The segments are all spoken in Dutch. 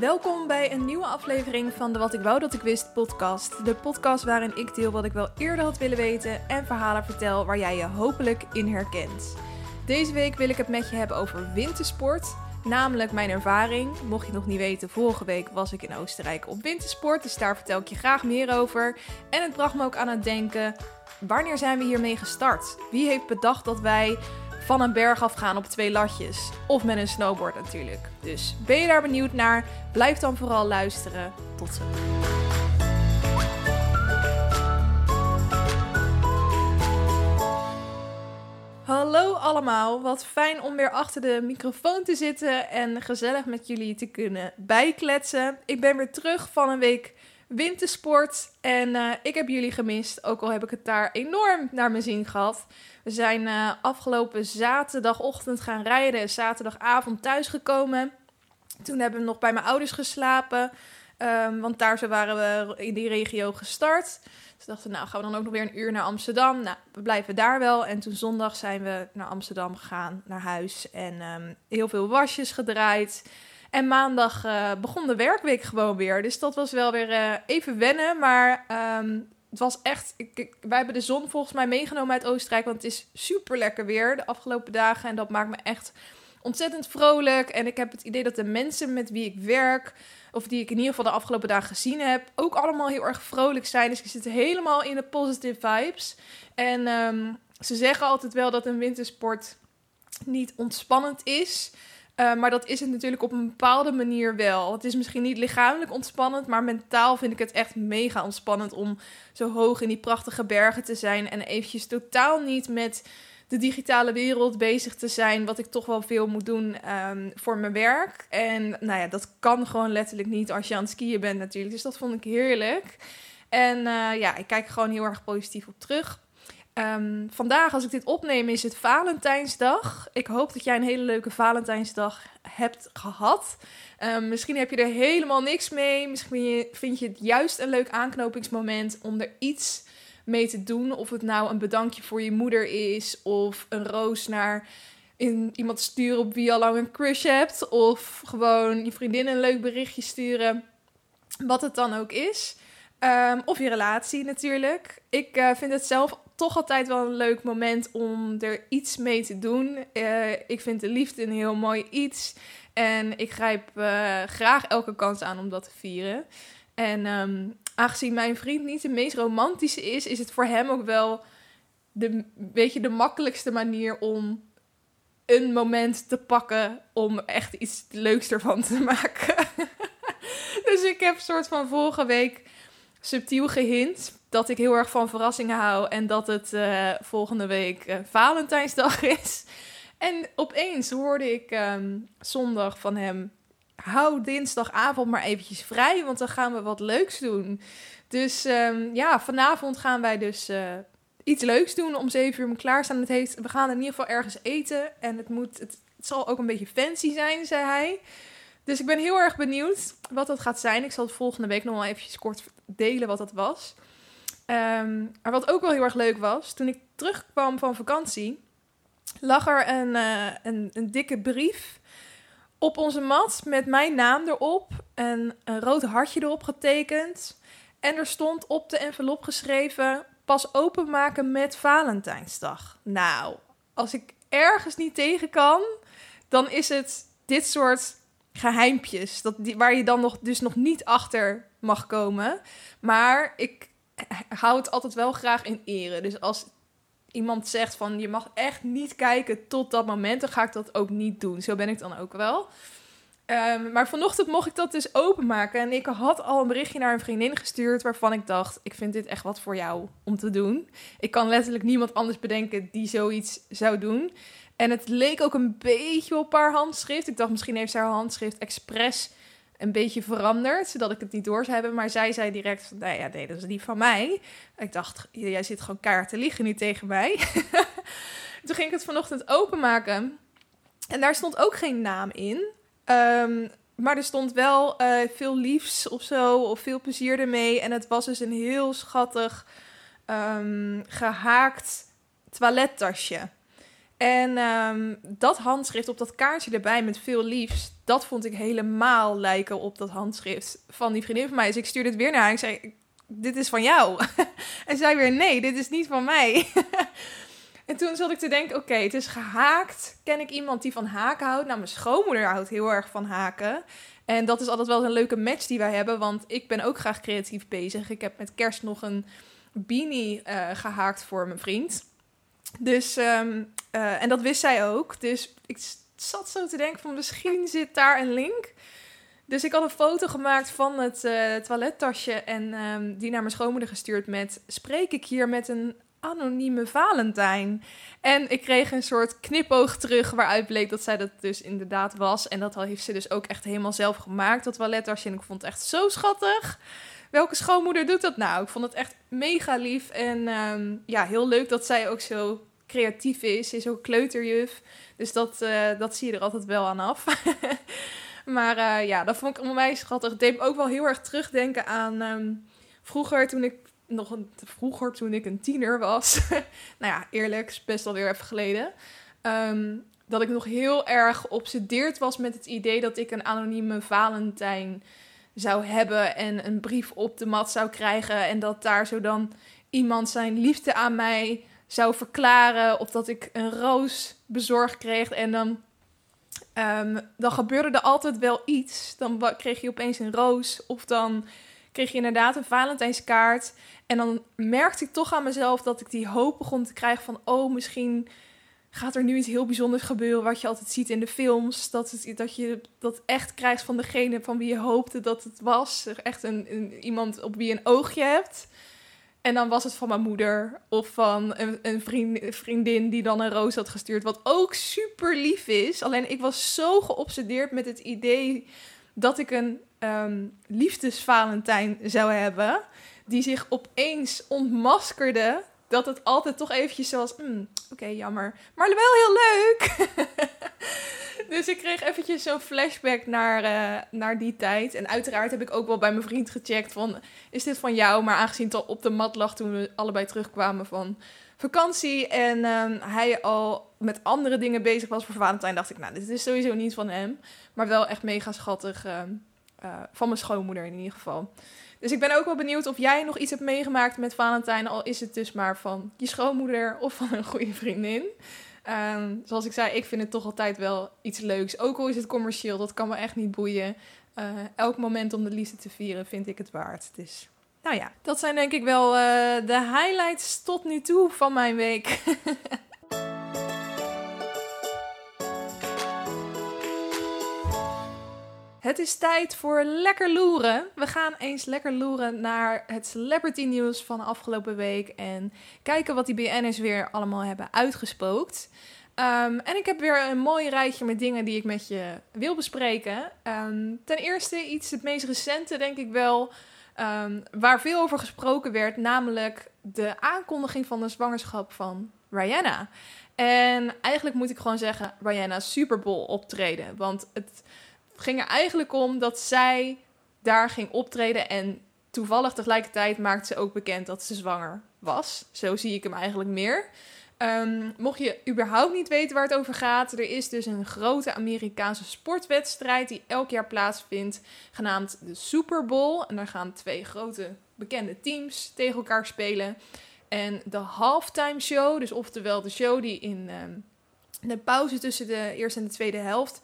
Welkom bij een nieuwe aflevering van de Wat ik wou dat ik wist podcast. De podcast waarin ik deel wat ik wel eerder had willen weten en verhalen vertel waar jij je hopelijk in herkent. Deze week wil ik het met je hebben over wintersport, namelijk mijn ervaring. Mocht je het nog niet weten, vorige week was ik in Oostenrijk op wintersport, dus daar vertel ik je graag meer over. En het bracht me ook aan het denken, wanneer zijn we hiermee gestart? Wie heeft bedacht dat wij van een berg afgaan op twee latjes. Of met een snowboard natuurlijk. Dus ben je daar benieuwd naar? Blijf dan vooral luisteren. Tot zo. Hallo allemaal, wat fijn om weer achter de microfoon te zitten en gezellig met jullie te kunnen bijkletsen. Ik ben weer terug van een week wintersport en uh, ik heb jullie gemist, ook al heb ik het daar enorm naar mijn zin gehad. We zijn uh, afgelopen zaterdagochtend gaan rijden, zaterdagavond thuisgekomen. Toen hebben we nog bij mijn ouders geslapen, um, want daar waren we in die regio gestart. Dus dachten, nou gaan we dan ook nog weer een uur naar Amsterdam. Nou, we blijven daar wel. En toen zondag zijn we naar Amsterdam gegaan, naar huis. En um, heel veel wasjes gedraaid. En maandag uh, begon de werkweek gewoon weer. Dus dat was wel weer uh, even wennen. Maar um, het was echt. Ik, wij hebben de zon volgens mij meegenomen uit Oostenrijk. Want het is super lekker weer de afgelopen dagen. En dat maakt me echt ontzettend vrolijk. En ik heb het idee dat de mensen met wie ik werk. Of die ik in ieder geval de afgelopen dagen gezien heb. Ook allemaal heel erg vrolijk zijn. Dus ik zit helemaal in de positive vibes. En um, ze zeggen altijd wel dat een wintersport niet ontspannend is. Uh, maar dat is het natuurlijk op een bepaalde manier wel. Het is misschien niet lichamelijk ontspannend, maar mentaal vind ik het echt mega ontspannend om zo hoog in die prachtige bergen te zijn en eventjes totaal niet met de digitale wereld bezig te zijn, wat ik toch wel veel moet doen um, voor mijn werk. En nou ja, dat kan gewoon letterlijk niet als je aan het skiën bent natuurlijk. Dus dat vond ik heerlijk. En uh, ja, ik kijk gewoon heel erg positief op terug. Um, vandaag, als ik dit opneem, is het Valentijnsdag. Ik hoop dat jij een hele leuke Valentijnsdag hebt gehad. Um, misschien heb je er helemaal niks mee. Misschien vind je het juist een leuk aanknopingsmoment om er iets mee te doen. Of het nou een bedankje voor je moeder is, of een roos naar in iemand sturen op wie je al lang een crush hebt, of gewoon je vriendin een leuk berichtje sturen. Wat het dan ook is. Um, of je relatie natuurlijk. Ik uh, vind het zelf toch altijd wel een leuk moment om er iets mee te doen. Uh, ik vind de liefde een heel mooi iets. En ik grijp uh, graag elke kans aan om dat te vieren. En um, aangezien mijn vriend niet de meest romantische is, is het voor hem ook wel de, weet je, de makkelijkste manier om een moment te pakken om echt iets leuks ervan te maken. dus ik heb soort van vorige week subtiel gehint dat ik heel erg van verrassingen hou en dat het uh, volgende week uh, Valentijnsdag is. En opeens hoorde ik um, zondag van hem: hou dinsdagavond maar eventjes vrij, want dan gaan we wat leuks doen. Dus um, ja, vanavond gaan wij dus uh, iets leuks doen om 7 uur klaarstaan. Het heeft, we gaan in ieder geval ergens eten en het, moet, het, het zal ook een beetje fancy zijn, zei hij. Dus ik ben heel erg benieuwd wat dat gaat zijn. Ik zal het volgende week nog wel eventjes kort delen wat dat was. Um, maar wat ook wel heel erg leuk was, toen ik terugkwam van vakantie, lag er een, uh, een, een, dikke brief op onze mat met mijn naam erop en een rood hartje erop getekend. En er stond op de envelop geschreven: pas openmaken met Valentijnsdag. Nou, als ik ergens niet tegen kan, dan is het dit soort geheimpjes. Dat waar je dan nog, dus nog niet achter mag komen. Maar ik hou het altijd wel graag in ere. Dus als iemand zegt van je mag echt niet kijken tot dat moment, dan ga ik dat ook niet doen. Zo ben ik dan ook wel. Um, maar vanochtend mocht ik dat dus openmaken. En ik had al een berichtje naar een vriendin gestuurd waarvan ik dacht: ik vind dit echt wat voor jou om te doen. Ik kan letterlijk niemand anders bedenken die zoiets zou doen. En het leek ook een beetje op haar handschrift. Ik dacht, misschien heeft ze haar handschrift expres een beetje veranderd, zodat ik het niet door zou hebben. Maar zij zei direct van, nou ja, nee, dat is niet van mij. Ik dacht, jij zit gewoon kaart te liegen nu tegen mij. Toen ging ik het vanochtend openmaken. En daar stond ook geen naam in. Um, maar er stond wel uh, veel liefs of zo, of veel plezier ermee. En het was dus een heel schattig um, gehaakt toilettasje. En ehm, dat handschrift op dat kaartje erbij met veel liefs, dat vond ik helemaal lijken op dat handschrift van die vriendin van mij. Dus ik stuurde het weer naar haar en zei, dit is van jou. en zij weer, nee, dit is niet van mij. en toen zat ik te denken, oké, het is gehaakt. Ken ik iemand die van haken houdt? Nou, mijn schoonmoeder houdt heel erg van haken. En dat is altijd wel een leuke match die wij hebben, want ik ben ook graag creatief bezig. Ik heb met kerst nog een beanie uh, gehaakt voor mijn vriend. Dus, um, uh, en dat wist zij ook. Dus ik zat zo te denken van misschien zit daar een link. Dus ik had een foto gemaakt van het uh, toilettasje en um, die naar mijn schoonmoeder gestuurd met... Spreek ik hier met een anonieme Valentijn? En ik kreeg een soort knipoog terug waaruit bleek dat zij dat dus inderdaad was. En dat heeft ze dus ook echt helemaal zelf gemaakt, dat toilettasje. En ik vond het echt zo schattig. Welke schoonmoeder doet dat nou? Ik vond het echt mega lief. En um, ja, heel leuk dat zij ook zo creatief is. Ze is ook kleuterjuf. Dus dat, uh, dat zie je er altijd wel aan af. maar uh, ja, dat vond ik onwijs schattig. Het deed me ook wel heel erg terugdenken aan um, vroeger toen ik nog een, vroeger toen ik een tiener was. nou ja, eerlijk, is best alweer even geleden. Um, dat ik nog heel erg obsedeerd was met het idee dat ik een anonieme Valentijn zou hebben en een brief op de mat zou krijgen en dat daar zo dan iemand zijn liefde aan mij zou verklaren of dat ik een roos bezorgd kreeg en dan um, dan gebeurde er altijd wel iets. Dan kreeg je opeens een roos of dan kreeg je inderdaad een Valentijnskaart en dan merkte ik toch aan mezelf dat ik die hoop begon te krijgen van oh misschien gaat er nu iets heel bijzonders gebeuren wat je altijd ziet in de films. Dat, het, dat je dat echt krijgt van degene van wie je hoopte dat het was. Echt een, iemand op wie je een oogje hebt. En dan was het van mijn moeder of van een, een vriend, vriendin die dan een roos had gestuurd. Wat ook super lief is. Alleen ik was zo geobsedeerd met het idee dat ik een um, liefdesvalentijn zou hebben. Die zich opeens ontmaskerde dat het altijd toch eventjes zoals, mm, oké, jammer, maar wel heel leuk. dus ik kreeg eventjes zo'n flashback naar, uh, naar die tijd. En uiteraard heb ik ook wel bij mijn vriend gecheckt van, is dit van jou? Maar aangezien het al op de mat lag toen we allebei terugkwamen van vakantie en um, hij al met andere dingen bezig was voor Valentijn, dacht ik, nou, dit is sowieso niet van hem. Maar wel echt mega schattig uh, uh, van mijn schoonmoeder in ieder geval. Dus ik ben ook wel benieuwd of jij nog iets hebt meegemaakt met Valentijn. Al is het dus maar van je schoonmoeder of van een goede vriendin. Um, zoals ik zei, ik vind het toch altijd wel iets leuks. Ook al is het commercieel, dat kan me echt niet boeien. Uh, elk moment om de liefde te vieren vind ik het waard. Dus nou ja, dat zijn denk ik wel uh, de highlights tot nu toe van mijn week. Het is tijd voor lekker loeren. We gaan eens lekker loeren naar het celebrity nieuws van de afgelopen week. En kijken wat die BN'ers weer allemaal hebben uitgespookt. Um, en ik heb weer een mooi rijtje met dingen die ik met je wil bespreken. Um, ten eerste iets het meest recente, denk ik wel. Um, waar veel over gesproken werd, namelijk de aankondiging van de zwangerschap van Rihanna. En eigenlijk moet ik gewoon zeggen, Rihanna's Super Bowl optreden. Want het ging er eigenlijk om dat zij daar ging optreden en toevallig tegelijkertijd maakte ze ook bekend dat ze zwanger was. Zo zie ik hem eigenlijk meer. Um, mocht je überhaupt niet weten waar het over gaat, er is dus een grote Amerikaanse sportwedstrijd die elk jaar plaatsvindt, genaamd de Super Bowl. En daar gaan twee grote bekende teams tegen elkaar spelen. En de halftime show, dus oftewel de show die in um, de pauze tussen de eerste en de tweede helft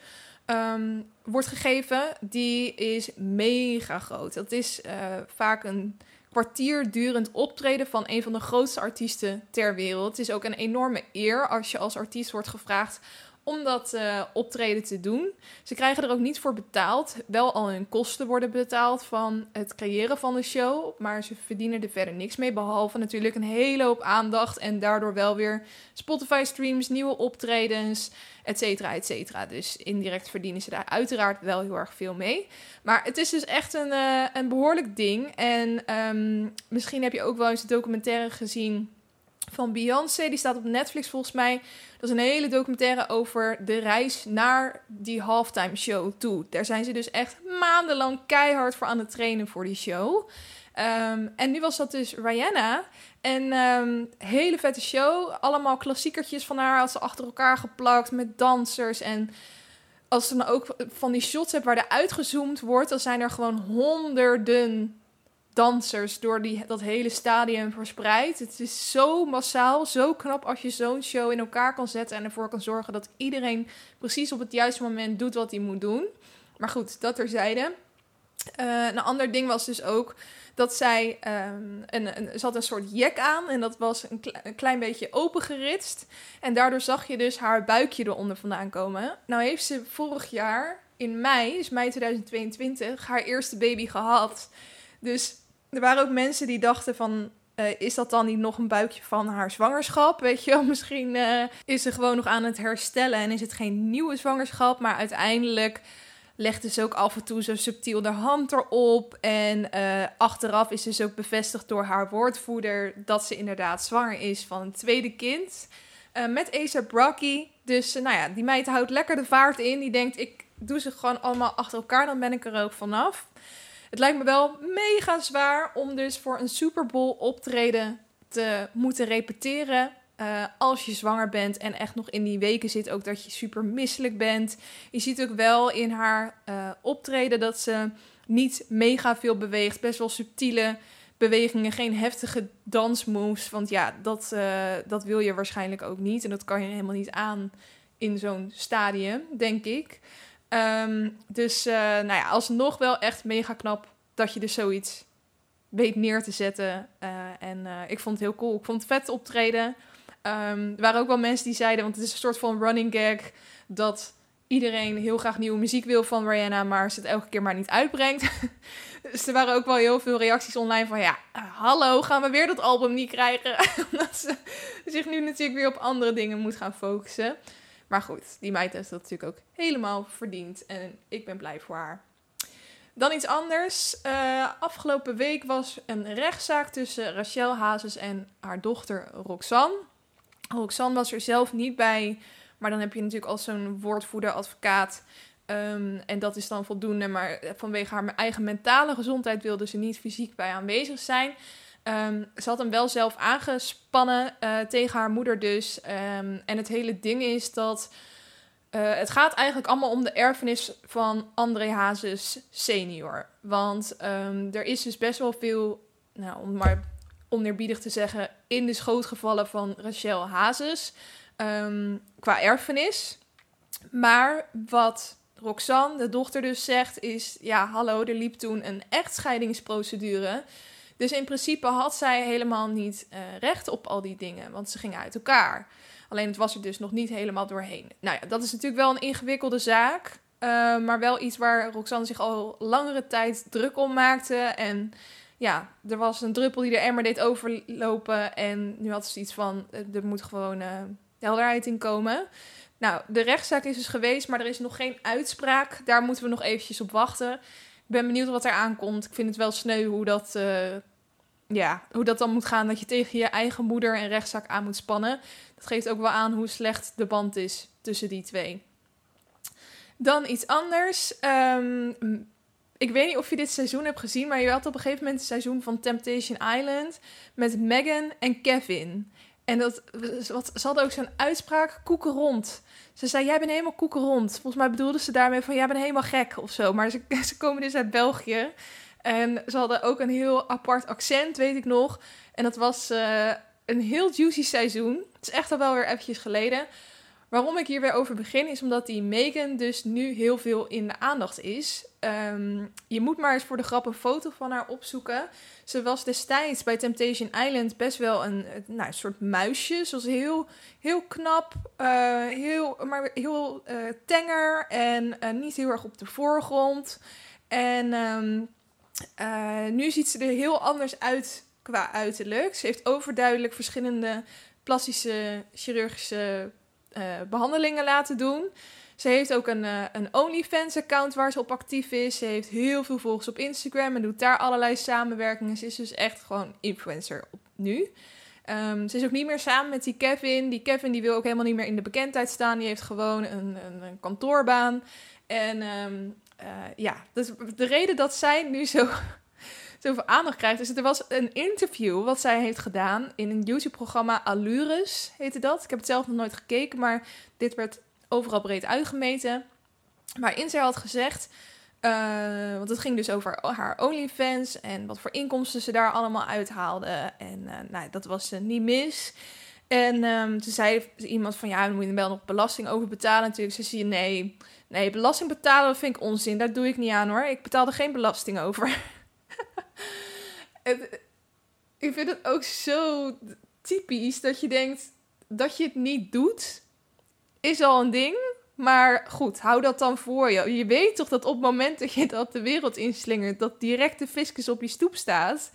um, wordt gegeven, die is mega groot. Dat is uh, vaak een kwartier durend optreden van een van de grootste artiesten ter wereld. Het is ook een enorme eer als je als artiest wordt gevraagd om dat uh, optreden te doen. Ze krijgen er ook niet voor betaald. Wel al hun kosten worden betaald van het creëren van de show. Maar ze verdienen er verder niks mee. Behalve natuurlijk een hele hoop aandacht. En daardoor wel weer Spotify streams, nieuwe optredens, et cetera, et cetera. Dus indirect verdienen ze daar uiteraard wel heel erg veel mee. Maar het is dus echt een, uh, een behoorlijk ding. En um, misschien heb je ook wel eens de documentaire gezien van Beyoncé. Die staat op Netflix volgens mij. Dat is een hele documentaire over de reis naar die halftime show toe. Daar zijn ze dus echt maandenlang keihard voor aan het trainen voor die show. Ehm, en nu was dat dus Rihanna. En um, hele vette show. Allemaal klassiekertjes van haar had ze achter elkaar geplakt met dansers. En als ze dan ook van die shots hebt waar er uitgezoomd wordt, dan zijn er gewoon honderden dansers door die, dat hele stadion verspreid. Het is zo massaal, zo knap als je zo'n show in elkaar kan zetten en ervoor kan zorgen dat iedereen precies op het juiste moment doet wat hij moet doen. Maar goed, dat terzijde. Uh, een ander ding was dus ook dat zij um, een, een, ze had een soort jek aan en dat was een, een, klein beetje opengeritst. En daardoor zag je dus haar buikje eronder vandaan komen. Nou heeft ze vorig jaar in mei, dus mei 2022, haar eerste baby gehad. Dus er waren ook mensen die dachten van, uh, is dat dan niet nog een buikje van haar zwangerschap? Weet je misschien uh, is ze gewoon nog aan het herstellen en is het geen nieuwe zwangerschap. Maar uiteindelijk legde ze ook af en toe zo subtiel de hand erop. En uh, achteraf is dus ook bevestigd door haar woordvoerder dat ze inderdaad zwanger is van een tweede kind. Met Asa Brocky. Dus nou ja, die meid houdt lekker de vaart in. Die denkt, ik doe ze gewoon allemaal achter elkaar, dan ben ik er ook vanaf. Het lijkt me wel mega zwaar om dus voor een Super Bowl optreden te moeten repeteren. Uh, als je zwanger bent en echt nog in die weken zit, ook dat je super misselijk bent. Je ziet ook wel in haar uh, optreden dat ze niet mega veel beweegt. Best wel subtiele bewegingen, geen heftige dansmoves. Want ja, dat, uh, dat wil je waarschijnlijk ook niet. En dat kan je helemaal niet aan in zo'n stadium, denk ik. Um, dus nou ja, alsnog wel echt mega knap dat je dus zoiets weet neer te zetten. en ik vond het heel cool. Ik vond het vet optreden. Um, er waren ook wel mensen die zeiden, want het is een soort van running gag, dat iedereen heel graag nieuwe muziek wil van Rihanna, maar ze het elke keer maar niet uitbrengt. dus er waren ook wel heel veel reacties online van, ja, hallo, gaan we weer dat album niet krijgen? Omdat ze zich nu natuurlijk weer op andere dingen moet gaan focussen. Maar goed, die meid heeft dat natuurlijk ook helemaal verdiend en ik ben blij voor haar. Dan iets anders. Uh, afgelopen week was een rechtszaak tussen Rachel Hazes en haar dochter Roxanne. Roxanne was er zelf niet bij. Maar dan heb je natuurlijk als zo'n woordvoerder, advocaat. Um, en dat is dan voldoende. Maar vanwege haar eigen mentale gezondheid wilde ze niet fysiek bij aanwezig zijn. Um, ze had hem wel zelf aangespannen uh, tegen haar moeder dus. Um, en het hele ding is dat... Uh, het gaat eigenlijk allemaal om de erfenis van André Hazes senior. Want er is dus best wel veel... Nou, om maar oneerbiedig te zeggen, in de schoot gevallen van Rachel Hazes qua erfenis. Maar wat Roxanne, de dochter dus, zegt is: ja, hallo, er liep toen een echtscheidingsprocedure. Dus in principe had zij helemaal niet uh, recht op al die dingen, want ze gingen uit elkaar. Alleen het was er dus nog niet helemaal doorheen. Nou ja, dat is natuurlijk wel een ingewikkelde zaak. Uh, maar wel iets waar Roxanne zich al langere tijd druk om maakte. En ja, er was een druppel die de emmer deed overlopen. En nu had ze iets van, eh, er moet gewoon helderheid in komen. Nou, de rechtszaak is dus geweest, maar er is nog geen uitspraak. Daar moeten we nog eventjes op wachten. Ik ben benieuwd wat er aankomt. Ik vind het wel sneu hoe dat, uh, ja, hoe dat dan moet gaan. Dat je tegen je eigen moeder een rechtszaak aan moet spannen. Dat geeft ook wel aan hoe slecht de band is tussen die twee. Dan iets anders. Um, ik weet niet of je dit seizoen hebt gezien, maar je had op een gegeven moment het seizoen van Temptation Island met Megan en Kevin. En dat, wat, ze hadden ook zo'n uitspraak, koeken rond. Ze zei, jij bent helemaal koeken rond. Volgens mij bedoelde ze daarmee van, jij bent helemaal gek of zo. Maar ze, ze komen dus uit België. En ze hadden ook een heel apart accent, weet ik nog. En dat was uh, een heel juicy seizoen. Het is echt al wel weer eventjes geleden. Waarom ik hier weer over begin is omdat die Megan dus nu heel veel in de aandacht is. Um, je moet maar eens voor de grap een foto van haar opzoeken. Ze was destijds bij Temptation Island best wel een, nou, een soort muisje. Ze was heel, heel knap, uh, heel, maar heel uh, tenger en uh, niet heel erg op de voorgrond. En um, nu ziet ze er heel anders uit qua uiterlijk. Ze heeft overduidelijk verschillende plastische chirurgische uh, behandelingen laten doen. Ze heeft ook een, uh, een OnlyFans-account waar ze op actief is. Ze heeft heel veel volgers op Instagram en doet daar allerlei samenwerkingen. Ze is dus echt gewoon influencer op nu. Um, ze is ook niet meer samen met die Kevin. Die Kevin die wil ook helemaal niet meer in de bekendheid staan. Die heeft gewoon een, een, een kantoorbaan. En um, uh, ja, dus de reden dat zij nu zo, zoveel aandacht krijgt. Dus er was een interview wat zij heeft gedaan in een YouTube-programma Allures, heette dat. Ik heb het zelf nog nooit gekeken, maar dit werd overal breed uitgemeten. Waarin zij had gezegd, uh, want het ging dus over haar OnlyFans en wat voor inkomsten ze daar allemaal uithaalde. En uh, nou, dat was uh, niet mis. En um, toen zei iemand van, ja, dan moet je er wel nog belasting over betalen natuurlijk. Ze zei, nee, nee, belasting betalen vind ik onzin. Daar doe ik niet aan hoor. Ik betaalde geen belasting over. Het, ik vind het ook zo typisch dat je denkt dat je het niet doet, is al een ding. Maar goed, hou dat dan voor je. Je weet toch dat op het moment dat je dat de wereld inslingert, dat direct de fiscus op je stoep staat.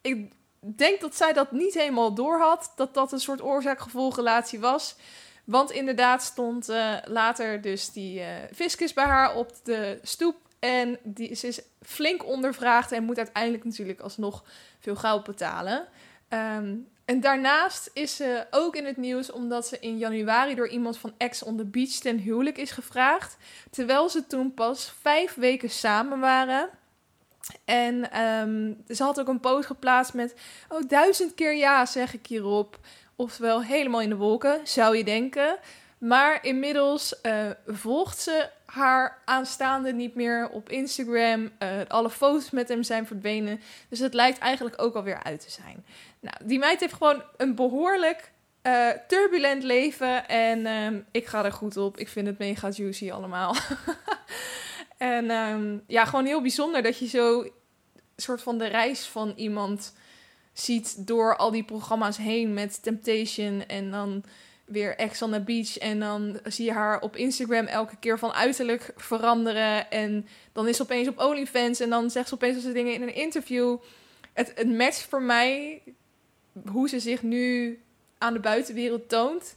Ik denk dat zij dat niet helemaal doorhad, dat dat een soort oorzaak-gevolgrelatie was. Want inderdaad stond uh, later dus die uh, fiscus bij haar op de stoep. En die, ze is flink ondervraagd en moet uiteindelijk natuurlijk alsnog veel geld betalen. Um, en daarnaast is ze ook in het nieuws omdat ze in januari door iemand van Ex on the Beach ten huwelijk is gevraagd. Terwijl ze toen pas vijf weken samen waren. En um, ze had ook een post geplaatst met: Oh, duizend keer ja, zeg ik hierop. Oftewel helemaal in de wolken, zou je denken. Maar inmiddels uh, volgt ze haar aanstaande niet meer op Instagram. Uh, alle foto's met hem zijn verdwenen. Dus het lijkt eigenlijk ook alweer uit te zijn. Nou, die meid heeft gewoon een behoorlijk uh, turbulent leven. En um, ik ga er goed op. Ik vind het mega juicy allemaal. en um, ja, gewoon heel bijzonder dat je zo soort van de reis van iemand ziet door al die programma's heen met Temptation en dan weer Ex Beach. En dan zie je haar op Instagram elke keer van uiterlijk veranderen. En dan is ze opeens op OnlyFans en dan zegt ze opeens ze dingen in een interview. Het, het matcht voor mij hoe ze zich nu aan de buitenwereld toont.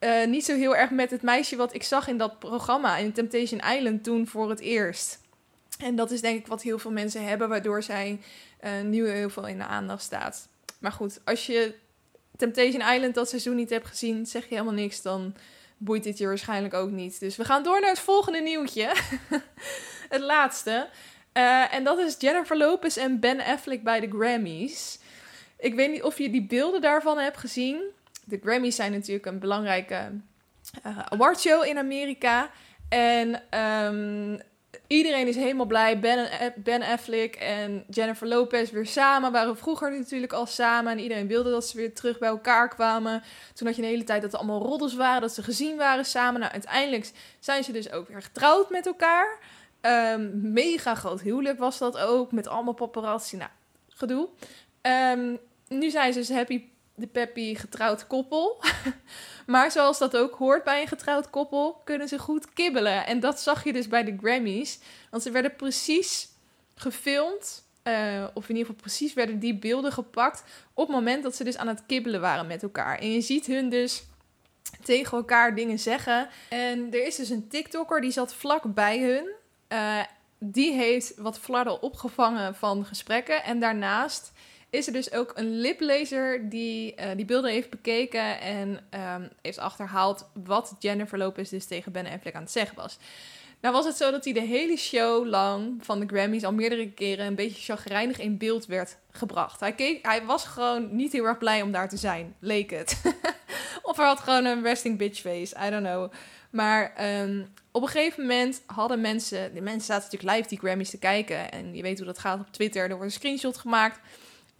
Uh, niet zo heel erg met het meisje wat ik zag in dat programma in Temptation Island toen voor het eerst. En dat is denk ik wat heel veel mensen hebben, waardoor zij uh, nu heel veel in de aandacht staat. Maar goed, als je Temptation Island dat seizoen niet hebt gezien, zeg je helemaal niks, dan boeit dit je waarschijnlijk ook niet. Dus we gaan door naar het volgende nieuwtje. het laatste. Uh, en dat is Jennifer Lopez en Ben Affleck bij de Grammys. Ik weet niet of je die beelden daarvan hebt gezien. De Grammys zijn natuurlijk een belangrijke uh, awardshow in Amerika. En um, iedereen is helemaal blij. Ben, Affleck en Jennifer Lopez weer samen. Waren vroeger natuurlijk al samen. En iedereen wilde dat ze weer terug bij elkaar kwamen. Toen had je een hele tijd dat er allemaal roddels waren. Dat ze gezien waren samen. Nou, uiteindelijk zijn ze dus ook weer getrouwd met elkaar. Um, mega groot huwelijk was dat ook. Met allemaal paparazzi. Nou, gedoe. Um, nu zijn ze dus happy de peppy getrouwd koppel. maar zoals dat ook hoort bij een getrouwd koppel, kunnen ze goed kibbelen. En dat zag je dus bij de Grammys. Want ze werden precies gefilmd. Uh, of in ieder geval precies werden die beelden gepakt. Op het moment dat ze dus aan het kibbelen waren met elkaar. En je ziet hun dus tegen elkaar dingen zeggen. En er is dus een TikToker die zat vlak bij hun. Uh, die heeft wat flarden opgevangen van gesprekken. En daarnaast is er dus ook een liplezer die uh, die beelden heeft bekeken en um, heeft achterhaald wat Jennifer Lopez dus tegen Ben Affleck aan het zeggen was. Nou was het zo dat hij de hele show lang van de Grammys al meerdere keren een beetje chagrijnig in beeld werd gebracht. Hij, keek, hij was gewoon niet heel erg blij om daar te zijn, leek het. of hij had gewoon een resting bitch face, I don't know. Maar um, op een gegeven moment hadden mensen, de mensen zaten natuurlijk live die Grammys te kijken. En je weet hoe dat gaat op Twitter, er wordt een screenshot gemaakt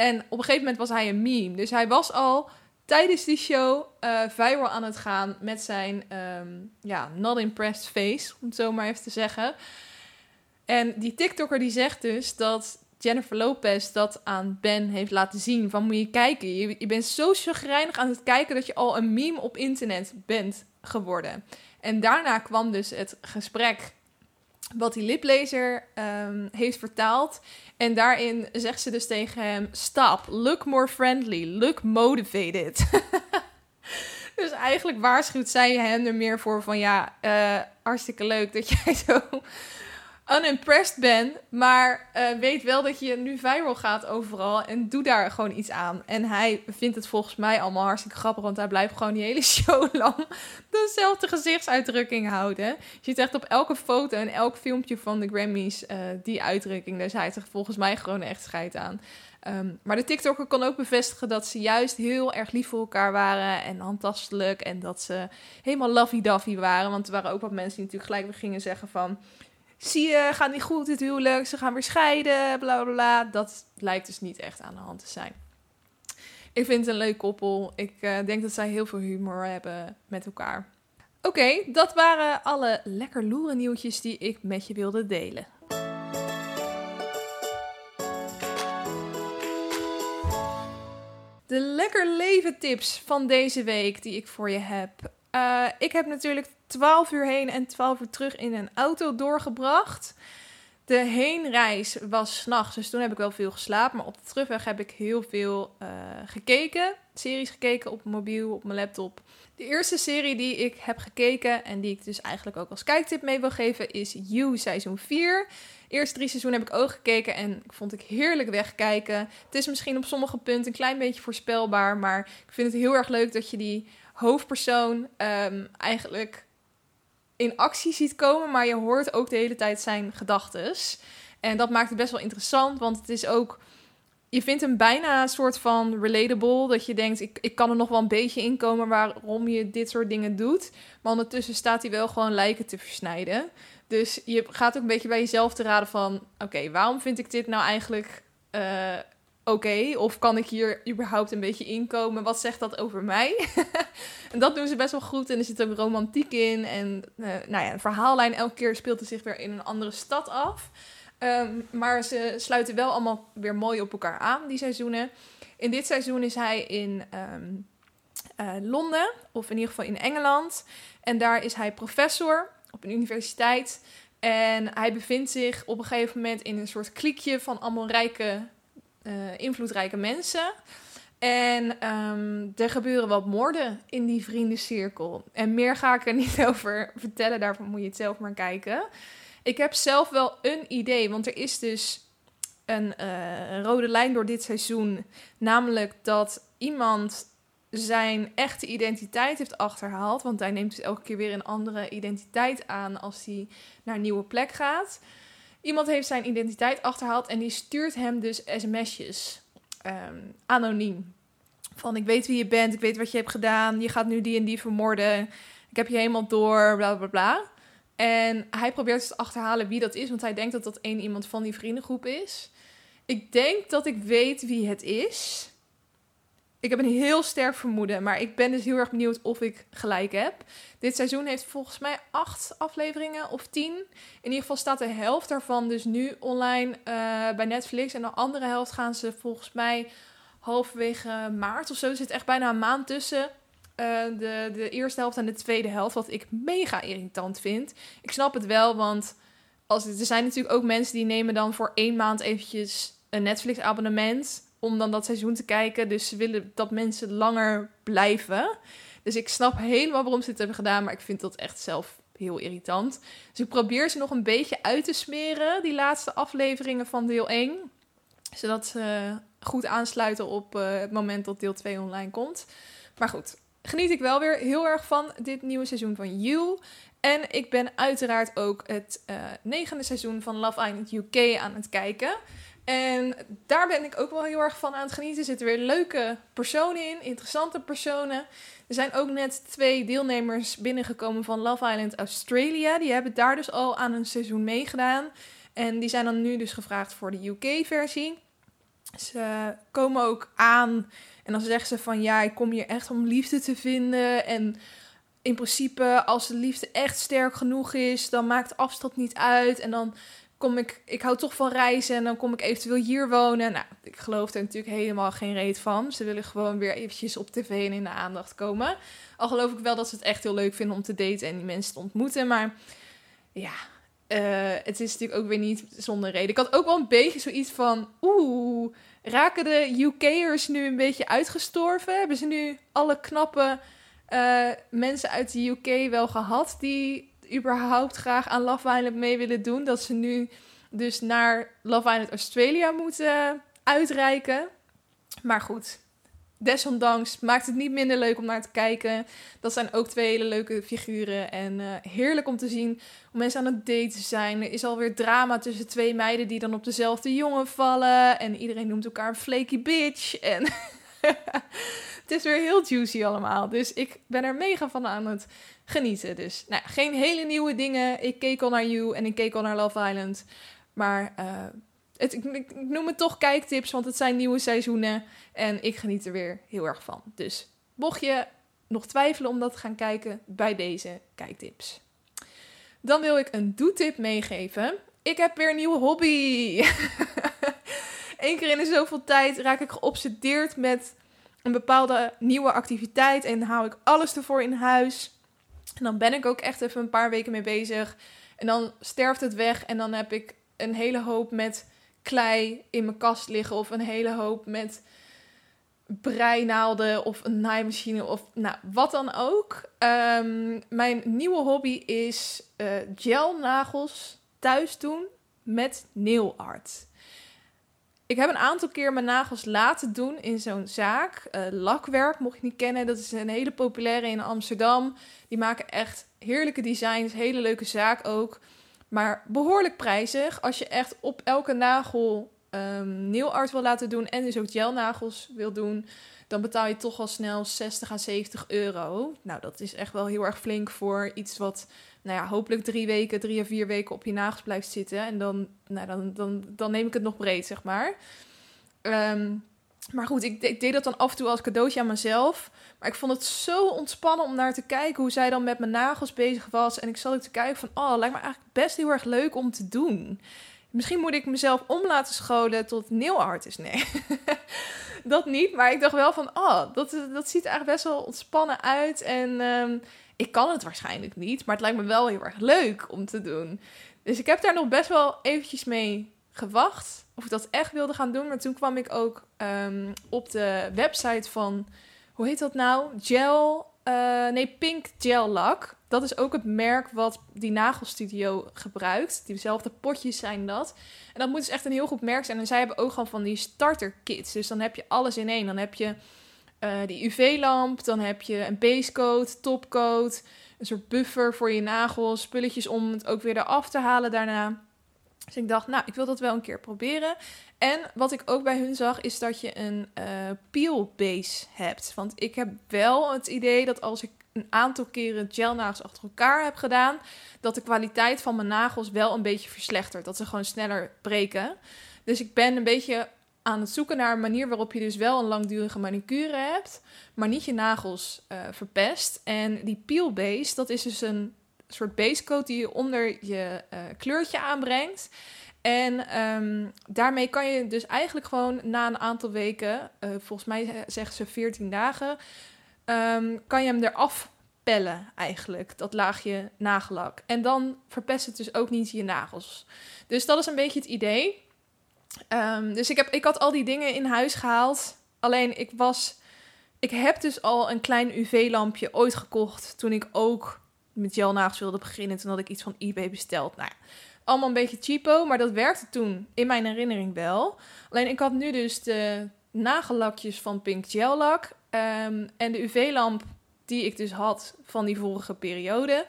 en op een gegeven moment was hij een meme. Dus hij was al tijdens die show uh, viral aan het gaan met zijn um, ja, not impressed face, om het zo maar even te zeggen. En die TikToker die zegt dus dat Jennifer Lopez dat aan Ben heeft laten zien. Van moet je kijken, je, je bent zo chagrijnig aan het kijken dat je al een meme op internet bent geworden. En daarna kwam dus het gesprek wat die liplezer um, heeft vertaald. En daarin zegt ze dus tegen hem: Stop, look more friendly, look motivated. dus eigenlijk waarschuwt zij hem er meer voor van: Ja, uh, hartstikke leuk dat jij zo unimpressed ben, maar uh, weet wel dat je nu viral gaat overal en doe daar gewoon iets aan. En hij vindt het volgens mij allemaal hartstikke grappig, want hij blijft gewoon die hele show lang dezelfde gezichtsuitdrukking houden. Je ziet echt op elke foto en elk filmpje van de Grammys uh, die uitdrukking. Dus hij er volgens mij gewoon echt scheid aan. Um, maar de TikToker kon ook bevestigen dat ze juist heel erg lief voor elkaar waren en handtastelijk. En dat ze helemaal lovey-dovey waren. Want er waren ook wat mensen die natuurlijk gelijk weer gingen zeggen van... Zie je, gaat niet goed dit huwelijk, ze gaan weer scheiden, bla bla bla. Dat lijkt dus niet echt aan de hand te zijn. Ik vind het een leuk koppel. Ik uh, denk dat zij heel veel humor hebben met elkaar. Oké, dat waren alle lekker loeren nieuwtjes die ik met je wilde delen. De lekker leven tips van deze week die ik voor je heb. Uh, ik heb natuurlijk 12 uur heen en 12 uur terug in een auto doorgebracht. De heenreis was s'nachts, dus toen heb ik wel veel geslapen. Maar op de terugweg heb ik heel veel uh, gekeken. Series gekeken op mijn mobiel, op mijn laptop. De eerste serie die ik heb gekeken en die ik dus eigenlijk ook als kijktip mee wil geven is You seizoen 4. Eerste drie seizoenen heb ik ook gekeken en vond ik heerlijk wegkijken. Het is misschien op sommige punten een klein beetje voorspelbaar, maar ik vind het heel erg leuk dat je die hoofdpersoon um, eigenlijk in actie ziet komen, maar je hoort ook de hele tijd zijn gedachtes. En dat maakt het best wel interessant, want het is ook je vindt hem bijna een soort van relatable. Dat je denkt, ik, ik kan er nog wel een beetje inkomen waarom je dit soort dingen doet. Maar ondertussen staat hij wel gewoon lijken te versnijden. Dus je gaat ook een beetje bij jezelf te raden van... Oké, waarom vind ik dit nou eigenlijk uh, oké? Of kan ik hier überhaupt een beetje inkomen? Wat zegt dat over mij? en dat doen ze best wel goed. En er zit ook romantiek in. En uh, nou ja, een verhaallijn elke keer speelt er zich weer in een andere stad af. Um, maar ze sluiten wel allemaal weer mooi op elkaar aan, die seizoenen. In dit seizoen is hij in um, uh, Londen, of in ieder geval in Engeland. En daar is hij professor op een universiteit. En hij bevindt zich op een gegeven moment in een soort kliekje van allemaal rijke, uh, invloedrijke mensen. En um, er gebeuren wat moorden in die vriendencirkel. En meer ga ik er niet over vertellen, daarvoor moet je het zelf maar kijken. Ik heb zelf wel een idee, want er is dus een uh, rode lijn door dit seizoen. Namelijk dat iemand zijn echte identiteit heeft achterhaald. Want hij neemt dus elke keer weer een andere identiteit aan als hij naar een nieuwe plek gaat. Iemand heeft zijn identiteit achterhaald en die stuurt hem dus sms'jes. Um, anoniem. Van ik weet wie je bent, ik weet wat je hebt gedaan, je gaat nu die en die vermoorden. Ik heb je helemaal door, bla bla bla. En hij probeert dus te achterhalen wie dat is, want hij denkt dat dat één iemand van die vriendengroep is. Ik denk dat ik weet wie het is. Ik heb een heel sterk vermoeden, maar ik ben dus heel erg benieuwd of ik gelijk heb. Dit seizoen heeft volgens mij acht afleveringen of tien. In ieder geval staat de helft daarvan dus nu online uh, bij Netflix. En de andere helft gaan ze volgens mij halverwege maart of zo. Er zit echt bijna een maand tussen. Uh, de, de eerste helft en de tweede helft, wat ik mega irritant vind. Ik snap het wel, want als, er zijn natuurlijk ook mensen die nemen dan voor één maand eventjes een Netflix-abonnement om dan dat seizoen te kijken. Dus ze willen dat mensen langer blijven. Dus ik snap helemaal waarom ze dit hebben gedaan, maar ik vind dat echt zelf heel irritant. Dus ik probeer ze nog een beetje uit te smeren, die laatste afleveringen van deel 1. Zodat ze goed aansluiten op uh, het moment dat deel 2 online komt. Maar goed, geniet ik wel weer heel erg van dit nieuwe seizoen van You. En ik ben uiteraard ook het uh, negende seizoen van Love Island UK aan het kijken. En daar ben ik ook wel heel erg van aan het genieten. Er zitten weer leuke personen in, interessante personen. Er zijn ook net twee deelnemers binnengekomen van Love Island Australia. Die hebben daar dus al aan een seizoen meegedaan. En die zijn dan nu dus gevraagd voor de UK-versie. Ze komen ook aan en dan zeggen ze van ja, ik kom hier echt om liefde te vinden. En in principe, als de liefde echt sterk genoeg is, dan maakt afstand niet uit. En dan kom ik, ik hou toch van reizen en dan kom ik eventueel hier wonen. Nou, ik geloof er natuurlijk helemaal geen reet van. Ze willen gewoon weer eventjes op tv en in de aandacht komen. Al geloof ik wel dat ze het echt heel leuk vinden om te daten en die mensen te ontmoeten. Maar ja, uh, het is natuurlijk ook weer niet zonder reden. Ik had ook wel een beetje zoiets van, oeh, raken de UK'ers nu een beetje uitgestorven? Hebben ze nu alle knappe uh, mensen uit de UK wel gehad die überhaupt graag aan Love Island mee willen doen. Dat ze nu dus naar Love Island Australia moeten uitreiken. Maar goed, desondanks maakt het niet minder leuk om naar te kijken. Dat zijn ook twee hele leuke figuren. En eh, heerlijk om te zien hoe mensen aan het daten zijn. Er is alweer drama tussen twee meiden die dan op dezelfde jongen vallen. En iedereen noemt elkaar een flaky bitch. En het is weer heel juicy allemaal. Dus ik ben er mega van aan het genieten. Dus nou, geen hele nieuwe dingen. Ik keek al naar You en ik keek al naar Love Island. Maar uh, het, ik, noem het toch kijktips, want het zijn nieuwe seizoenen. En ik geniet er weer heel erg van. Dus mocht je nog twijfelen om dat te gaan kijken, bij deze kijktips. Dan wil ik een doetip meegeven. Ik heb weer een nieuwe hobby. Eén keer in zoveel tijd raak ik geobsedeerd met een bepaalde nieuwe activiteit. En hou ik alles ervoor in huis. En dan ben ik ook echt even een paar weken mee bezig. En dan sterft het weg. En dan heb ik een hele hoop met klei in mijn kast liggen. Of een hele hoop met breinaalden of een naaimachine of nou, wat dan ook. Ehm, mijn nieuwe hobby is uh, gelnagels thuis doen met nail art. Ik heb een aantal keer mijn nagels laten doen in zo'n zaak. Uh, lakwerk, mocht je niet kennen. Dat is een hele populaire in Amsterdam. Die maken echt heerlijke designs. Hele leuke zaak ook. Maar behoorlijk prijzig. Als je echt op elke nagel um, nail art wil laten doen. En dus ook gelnagels wil doen. Dan betaal je toch al snel 60 à 70 euro. Nou, dat is echt wel heel erg flink voor iets wat nou ja, hopelijk drie weken, drie of vier weken op je nagels blijft zitten. En dan, nou, dan, dan, dan neem ik het nog breed, zeg maar. Ehm, maar goed, ik, ik, deed dat dan af en toe als cadeautje aan mezelf. Maar ik vond het zo ontspannen om naar te kijken hoe zij dan met mijn nagels bezig was. En ik zat ook te kijken van, oh, lijkt me eigenlijk best heel erg leuk om te doen. Misschien moet ik mezelf om laten scholen tot nail. Nee, dat niet. Maar ik dacht wel van, oh, dat, dat ziet er eigenlijk best wel ontspannen uit. En ehm, ik kan het waarschijnlijk niet, maar het lijkt me wel heel erg leuk om te doen. Dus ik heb daar nog best wel eventjes mee gewacht of ik dat echt wilde gaan doen. Maar toen kwam ik ook um, op de website van, hoe heet dat nou? Gel, uh, nee, Pink Gel Lak. Dat is ook het merk wat die nagelstudio gebruikt. Diezelfde potjes zijn dat. En dat moet dus echt een heel goed merk zijn. En zij hebben ook gewoon van die starter kits. Dus dan heb je alles in één. Dan heb je uh, die UV-lamp, dan heb je een basecoat, topcoat, een soort buffer voor je nagels, spulletjes om het ook weer eraf te halen daarna. Dus ik dacht, nou, ik wil dat wel een keer proberen. En wat ik ook bij hun zag, is dat je een uh, peel base hebt. Want ik heb wel het idee dat als ik een aantal keren gelnagels achter elkaar heb gedaan, dat de kwaliteit van mijn nagels wel een beetje verslechtert. Dat ze gewoon sneller breken. Dus ik ben een beetje aan het zoeken naar een manier waarop je dus wel een langdurige manicure hebt, maar niet je nagels uh, verpest. En die peel base, dat is dus een soort basecoat die je onder je uh, kleurtje aanbrengt. En um, daarmee kan je dus eigenlijk gewoon na een aantal weken, uh, volgens mij zeggen ze 14 dagen, um, kan je hem eraf pellen eigenlijk, dat laagje nagellak. En dan verpest het dus ook niet je nagels. Dus dat is een beetje het idee. Um, dus ik, heb, ik had al die dingen in huis gehaald. Alleen ik was. Ik heb dus al een klein UV-lampje ooit gekocht. Toen ik ook met gelnagels wilde beginnen. Toen had ik iets van eBay besteld. Nou ja, allemaal een beetje cheapo. Maar dat werkte toen in mijn herinnering wel. Alleen ik had nu dus de nagellakjes van Pink Gel Lak. Um, en de UV-lamp die ik dus had van die vorige periode.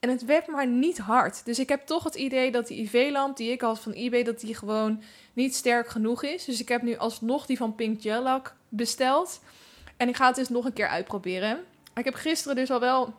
En het werd maar niet hard. Dus ik heb toch het idee dat die IV-lamp die ik had van eBay, dat die gewoon niet sterk genoeg is. Dus ik heb nu alsnog die van Pink Gel besteld. En ik ga het dus nog een keer uitproberen. Ik heb gisteren dus al wel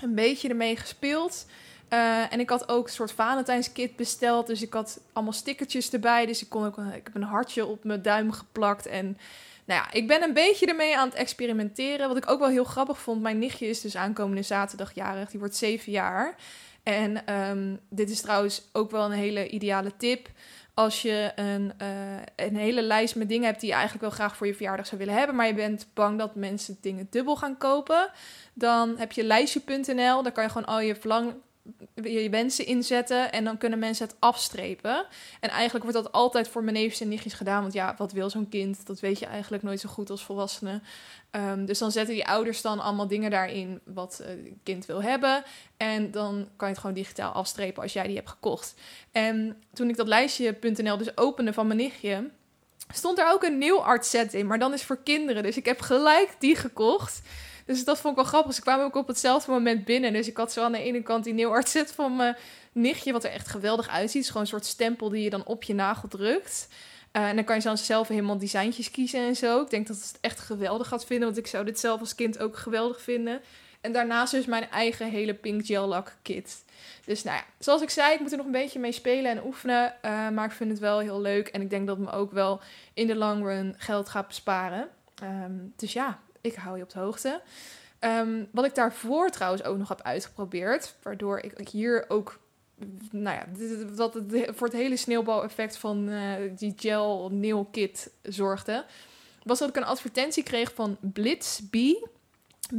een beetje ermee gespeeld. Uh, en ik had ook een soort Valentijnskit besteld. Dus ik had allemaal stickertjes erbij. Dus ik, kon ook, ik heb een hartje op mijn duim geplakt. En nou ja, ik ben een beetje ermee aan het experimenteren. Wat ik ook wel heel grappig vond. Mijn nichtje is dus aankomende zaterdag jarig. Die wordt zeven jaar. En um, dit is trouwens ook wel een hele ideale tip. Als je een, uh, een hele lijst met dingen hebt die je eigenlijk wel graag voor je verjaardag zou willen hebben, maar je bent bang dat mensen dingen dubbel gaan kopen, dan heb je lijstje.nl. Daar kan je gewoon al je verlang, je wensen inzetten en dan kunnen mensen het afstrepen. En eigenlijk wordt dat altijd voor mijn neefjes en nichtjes gedaan. Want ja, wat wil zo'n kind? Dat weet je eigenlijk nooit zo goed als volwassene. Ehm, dus dan zetten die ouders dan allemaal dingen daarin wat het kind wil hebben. En dan kan je het gewoon digitaal afstrepen als jij die hebt gekocht. En toen ik dat lijstje.nl dus opende van mijn nichtje, stond er ook een nieuw art set in. Maar dan is voor kinderen. Dus ik heb gelijk die gekocht. Dus dat vond ik wel grappig. Ze kwamen ook op hetzelfde moment binnen. Dus ik had zo aan de ene kant die nieuw art set van mijn nichtje, wat er echt geweldig uitziet. Is gewoon een soort stempel die je dan op je nagel drukt. Uh, en dan kan je dan zelf helemaal designtjes kiezen en zo. Ik denk dat het echt geweldig gaat vinden, want ik zou dit zelf als kind ook geweldig vinden. En daarnaast dus mijn eigen hele pink gel lak kit. Dus nou ja, zoals ik zei, ik moet er nog een beetje mee spelen en oefenen. Uh, maar ik vind het wel heel leuk. En ik denk dat het me ook wel in de long run geld gaat besparen. Um, dus ja, ik hou je op de hoogte. Um, wat ik daarvoor trouwens ook nog heb uitgeprobeerd, waardoor ik hier ook, nou ja, dat het voor het hele sneeuwbaleffect van uh, die gel nail kit zorgde, was dat ik een advertentie kreeg van Blitz B,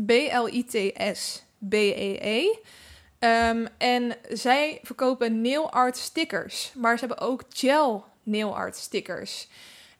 B-L-I-T-S, B-E-E. Um, en zij verkopen nail art stickers, maar ze hebben ook gel nail art stickers.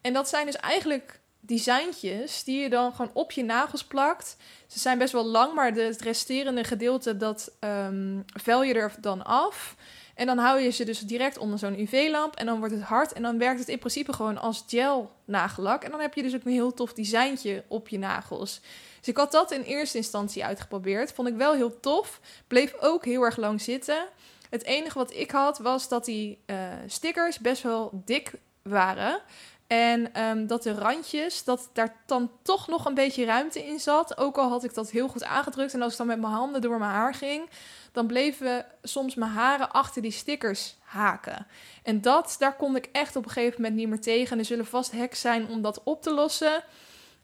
En dat zijn dus eigenlijk designtjes die je dan gewoon op je nagels plakt. Ze zijn best wel lang, maar het resterende gedeelte dat um, vel je er dan af. En dan hou je ze dus direct onder zo'n UV-lamp en dan wordt het hard en dan werkt het in principe gewoon als gel nagellak. En dan heb je dus ook een heel tof designtje op je nagels. Dus ik had dat in eerste instantie uitgeprobeerd. Vond ik wel heel tof. Bleef ook heel erg lang zitten. Het enige wat ik had was dat die uh, stickers best wel dik waren. En um, dat de randjes, dat daar dan toch nog een beetje ruimte in zat. Ook al had ik dat heel goed aangedrukt. En als ik dan met mijn handen door mijn haar ging, dan bleven soms mijn haren achter die stickers haken. En dat, daar kon ik echt op een gegeven moment niet meer tegen. er zullen vast hacks zijn om dat op te lossen.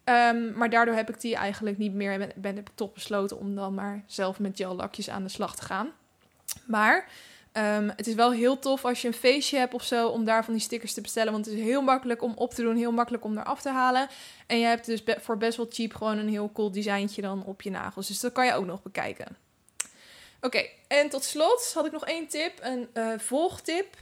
Um, maar daardoor heb ik die eigenlijk niet meer. Ben, ben ik toch besloten om dan maar zelf met gel lakjes aan de slag te gaan. Maar Um, het is wel heel tof als je een feestje hebt of zo om daar van die stickers te bestellen. Want het is heel makkelijk om op te doen, heel makkelijk om eraf te halen. En je hebt dus voor best wel cheap gewoon een heel cool designtje dan op je nagels. Dus dat kan je ook nog bekijken. Oké, en tot slot had ik nog één tip, een uh, volgtip.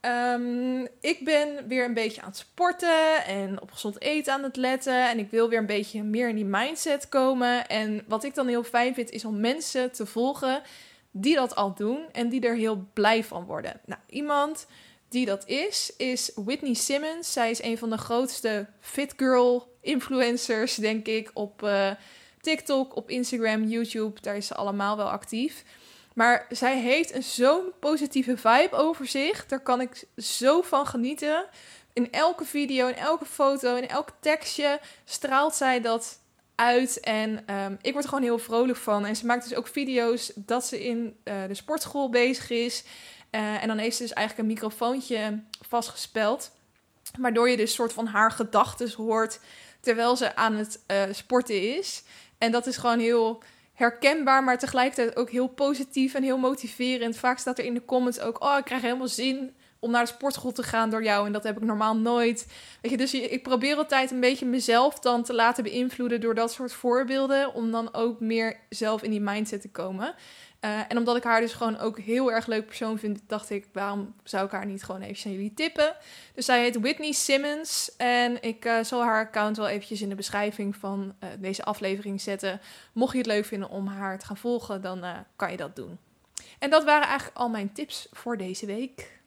Um, ik ben weer een beetje aan het sporten en op gezond eten aan het letten. En ik wil weer een beetje meer in die mindset komen. En wat ik dan heel fijn vind, is om mensen te volgen die dat al doen en die er heel blij van worden. Nou, iemand die dat is, is Whitney Simmons. Zij is een van de grootste fit girl influencers, denk ik, op uh, TikTok, op Instagram, YouTube. Daar is ze allemaal wel actief. Maar zij heeft een zo'n positieve vibe over zich. Daar kan ik zo van genieten. In elke video, in elke foto, in elk tekstje straalt zij dat uit. En um, ik word er gewoon heel vrolijk van. En ze maakt dus ook video's dat ze in uh, de sportschool bezig is. Uh, en dan heeft ze dus eigenlijk een microfoontje vastgespeld. Waardoor je dus soort van haar gedachten hoort terwijl ze aan het uh, sporten is. En dat is gewoon heel herkenbaar, maar tegelijkertijd ook heel positief en heel motiverend. Vaak staat er in de comments ook: Oh, ik krijg helemaal zin om naar de sportschool te gaan door jou. En dat heb ik normaal nooit. Weet je, dus ik probeer altijd een beetje mezelf dan te laten beïnvloeden door dat soort voorbeelden. Om dan ook meer zelf in die mindset te komen. Uh, en omdat ik haar dus gewoon ook heel erg leuk persoon vind, dacht ik, waarom zou ik haar niet gewoon even aan jullie tippen? Dus zij heet Whitney Simmons en ik uh, zal haar account wel eventjes in de beschrijving van uh, deze aflevering zetten. Mocht je het leuk vinden om haar te gaan volgen, dan kan je dat doen. En dat waren eigenlijk al mijn tips voor deze week.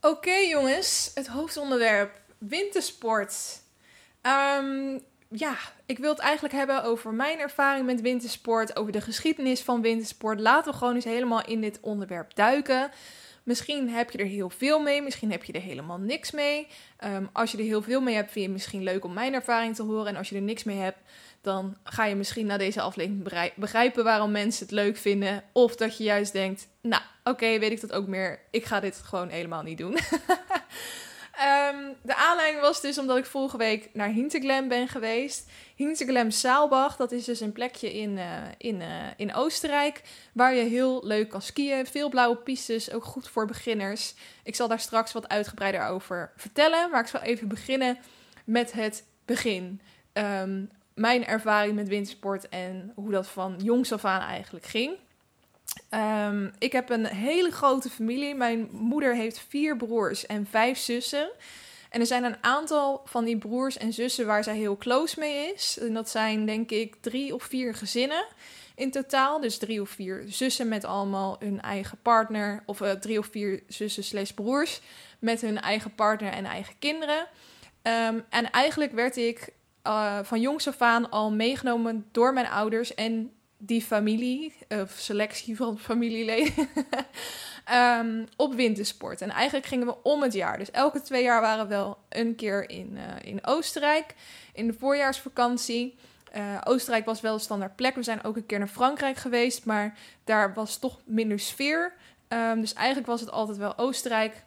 Oké jongens, het hoofdonderwerp wintersport. Um, ja, ik wil het eigenlijk hebben over mijn ervaring met wintersport, over de geschiedenis van wintersport. Laten we gewoon eens helemaal in dit onderwerp duiken. Misschien heb je er heel veel mee, misschien heb je er helemaal niks mee. Um, als je er heel veel mee hebt, vind je het misschien leuk om mijn ervaring te horen. En als je er niks mee hebt, dan ga je misschien na deze aflevering begrijpen waarom mensen het leuk vinden. Of dat je juist denkt, nou oké, weet ik dat ook meer. Ik ga dit gewoon helemaal niet doen. Um, de aanleiding was dus omdat ik vorige week naar Hinterglemm ben geweest. Hinterglemm Saalbach, dat is dus een plekje in, uh, in, uh, in Oostenrijk. Waar je heel leuk kan skiën. Veel blauwe pistes, ook goed voor beginners. Ik zal daar straks wat uitgebreider over vertellen. Maar ik zal even beginnen met het begin. Um, mijn ervaring met wintersport en hoe dat van jongs af aan eigenlijk ging. Ehm, ik heb een hele grote familie. Mijn moeder heeft vier broers en vijf zussen. En er zijn een aantal van die broers en zussen waar zij heel close mee is. En dat zijn denk ik drie of vier gezinnen in totaal. Dus drie of vier zussen met allemaal hun eigen partner. Of uh, drie of vier zussen slash broers met hun eigen partner en eigen kinderen. Ehm, en eigenlijk werd ik uh, van jongs af aan al meegenomen door mijn ouders en die familie, of selectie van familieleden, um, op wintersport. En eigenlijk gingen we om het jaar. Dus elke twee jaar waren we wel een keer in, uh, in Oostenrijk, in de voorjaarsvakantie. Uh, Oostenrijk was wel een standaard plek. We zijn ook een keer naar Frankrijk geweest, maar daar was toch minder sfeer. Um, dus eigenlijk was het altijd wel Oostenrijk.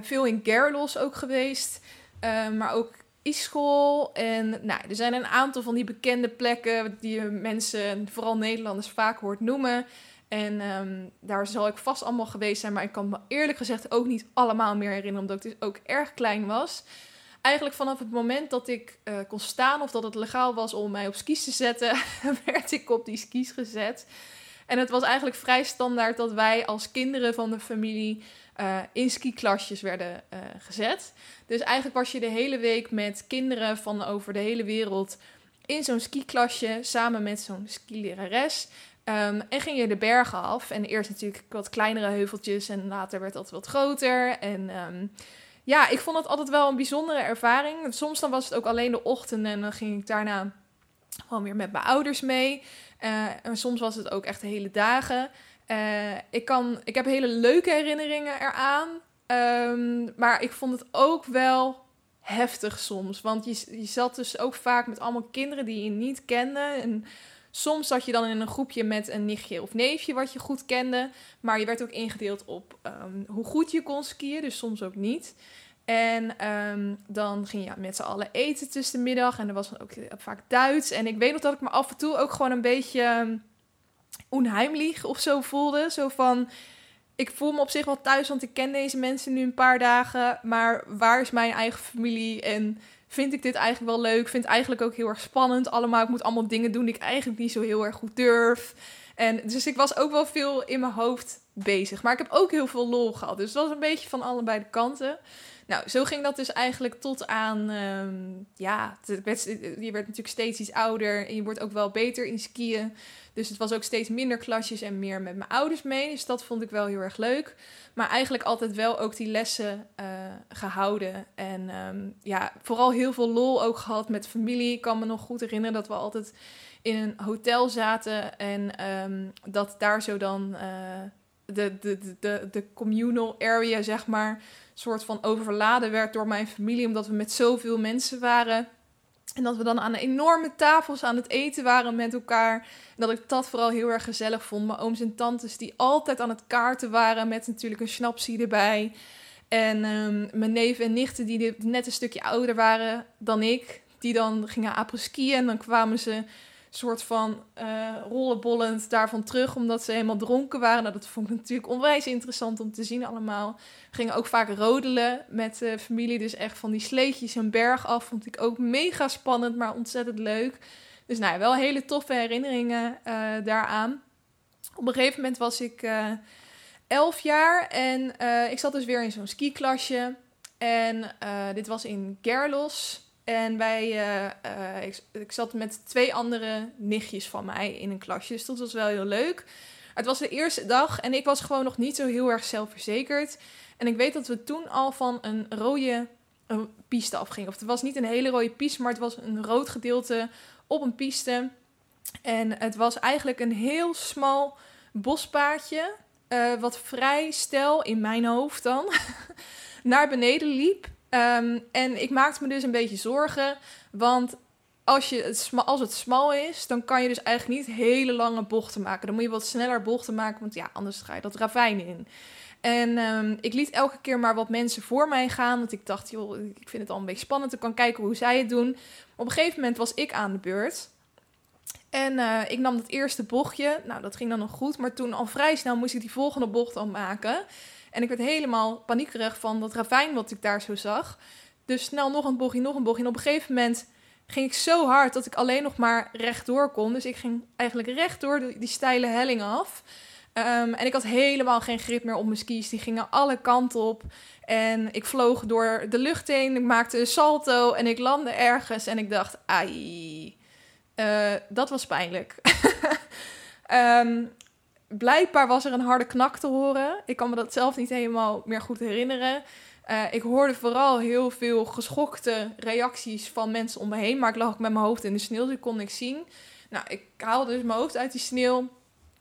Veel in Gerlos ook geweest, uh, maar ook Ischol. En nou, er zijn een aantal van die bekende plekken die mensen, vooral Nederlanders, vaak hoort noemen. En um, daar zal ik vast allemaal geweest zijn, maar ik kan me eerlijk gezegd ook niet allemaal meer herinneren, omdat ik dus ook erg klein was eigenlijk vanaf het moment dat ik uh, kon staan of dat het legaal was om mij op skis te zetten, werd ik op die skis gezet. En het was eigenlijk vrij standaard dat wij als kinderen van de familie uh, in skiklasjes werden uh, gezet. Dus eigenlijk was je de hele week met kinderen van over de hele wereld in zo'n skiklasje samen met zo'n skilerares. Um, en ging je de bergen af. En eerst natuurlijk wat kleinere heuveltjes en later werd dat wat groter. En um, ja, ik vond het altijd wel een bijzondere ervaring. Soms dan was het ook alleen de ochtend en dan ging ik daarna gewoon weer met mijn ouders mee. Uh, en soms was het ook echt hele dagen. Uh, ik, kan, ik heb hele leuke herinneringen eraan. Um, maar ik vond het ook wel heftig soms. Want je, je zat dus ook vaak met allemaal kinderen die je niet kende. En soms zat je dan in een groepje met een nichtje of neefje wat je goed kende. Maar je werd ook ingedeeld op um, hoe goed je kon skiën, dus soms ook niet. En um, dan ging je met z'n allen eten tussen de middag. En er was ook vaak Duits. En ik weet nog dat ik me af en toe ook gewoon een beetje onheimlich of zo voelde. Zo van, ik voel me op zich wel thuis, want ik ken deze mensen nu een paar dagen. Maar waar is mijn eigen familie? En vind ik dit eigenlijk wel leuk? Vind eigenlijk ook heel erg spannend allemaal. Ik moet allemaal dingen doen die ik eigenlijk niet zo heel erg goed durf. En dus ik was ook wel veel in mijn hoofd bezig. Maar ik heb ook heel veel lol gehad. Dus het was een beetje van allebei de kanten. Nou, zo ging dat dus eigenlijk tot aan, um, ja, je werd natuurlijk steeds iets ouder en je wordt ook wel beter in skiën. Dus het was ook steeds minder klasjes en meer met mijn ouders mee. Dus dat vond ik wel heel erg leuk. Maar eigenlijk altijd wel ook die lessen uh, gehouden. En um, ja, vooral heel veel lol ook gehad met familie. Ik kan me nog goed herinneren dat we altijd in een hotel zaten. En um, dat daar zo dan uh, de, de, de, de communal area, zeg maar soort van overladen werd door mijn familie, omdat we met zoveel mensen waren. En dat we dan aan enorme tafels aan het eten waren met elkaar. En dat ik dat vooral heel erg gezellig vond. Mijn ooms en tantes die altijd aan het kaarten waren met natuurlijk een snapsie erbij. En um, mijn neven en nichten die net een stukje ouder waren dan ik. Die dan gingen apres-skiën en dan kwamen ze soort van uh, rollenbollend daarvan terug, omdat ze helemaal dronken waren. Nou, dat vond ik natuurlijk onwijs interessant om te zien allemaal. Gingen ook vaak rodelen met de familie, dus echt van die sleetjes een berg af. Vond ik ook mega spannend, maar ontzettend leuk. Dus nou ja, wel hele toffe herinneringen uh, daaraan. Op een gegeven moment was ik uh, elf jaar en ik zat dus weer in zo'n skiklasje. En dit was in Gerlos. En wij, uh, uh, ik, zat met twee andere nichtjes van mij in een klasje. Dus dat was wel heel leuk. Het was de eerste dag en ik was gewoon nog niet zo heel erg zelfverzekerd. En ik weet dat we toen al van een rode piste afgingen. Of het was niet een hele rode piste, maar het was een rood gedeelte op een piste. En het was eigenlijk een heel smal bospaadje. Uh, wat vrij stel in mijn hoofd dan naar beneden liep. Um, en ik maakte me dus een beetje zorgen, want als, je het, als het smal is, dan kan je dus eigenlijk niet hele lange bochten maken. Dan moet je wat sneller bochten maken, want ja, anders ga je dat ravijn in. En um, ik liet elke keer maar wat mensen voor mij gaan, want ik dacht, joh, ik vind het al een beetje spannend. Ik kan kijken hoe zij het doen. Op een gegeven moment was ik aan de beurt. En uh, ik nam dat eerste bochtje. Nou, dat ging dan nog goed. Maar toen al vrij snel moest ik die volgende bocht al maken. En ik werd helemaal paniekerig van dat ravijn wat ik daar zo zag. Dus snel nog een bochtje, nog een bochtje. En op een gegeven moment ging ik zo hard dat ik alleen nog maar rechtdoor kon. Dus ik ging eigenlijk rechtdoor die, die steile helling af. Ehm, en ik had helemaal geen grip meer op mijn skis. Die gingen alle kanten op. En ik vloog door de lucht heen. Ik maakte een salto en ik landde ergens. En ik dacht, ai, uh, dat was pijnlijk. um, blijkbaar was er een harde knak te horen. Ik kan me dat zelf niet helemaal meer goed herinneren. Uh, ik hoorde vooral heel veel geschokte reacties van mensen om me heen. Maar ik lag ook met mijn hoofd in de sneeuw, dus ik kon niks zien. Nou, ik haalde dus mijn hoofd uit die sneeuw.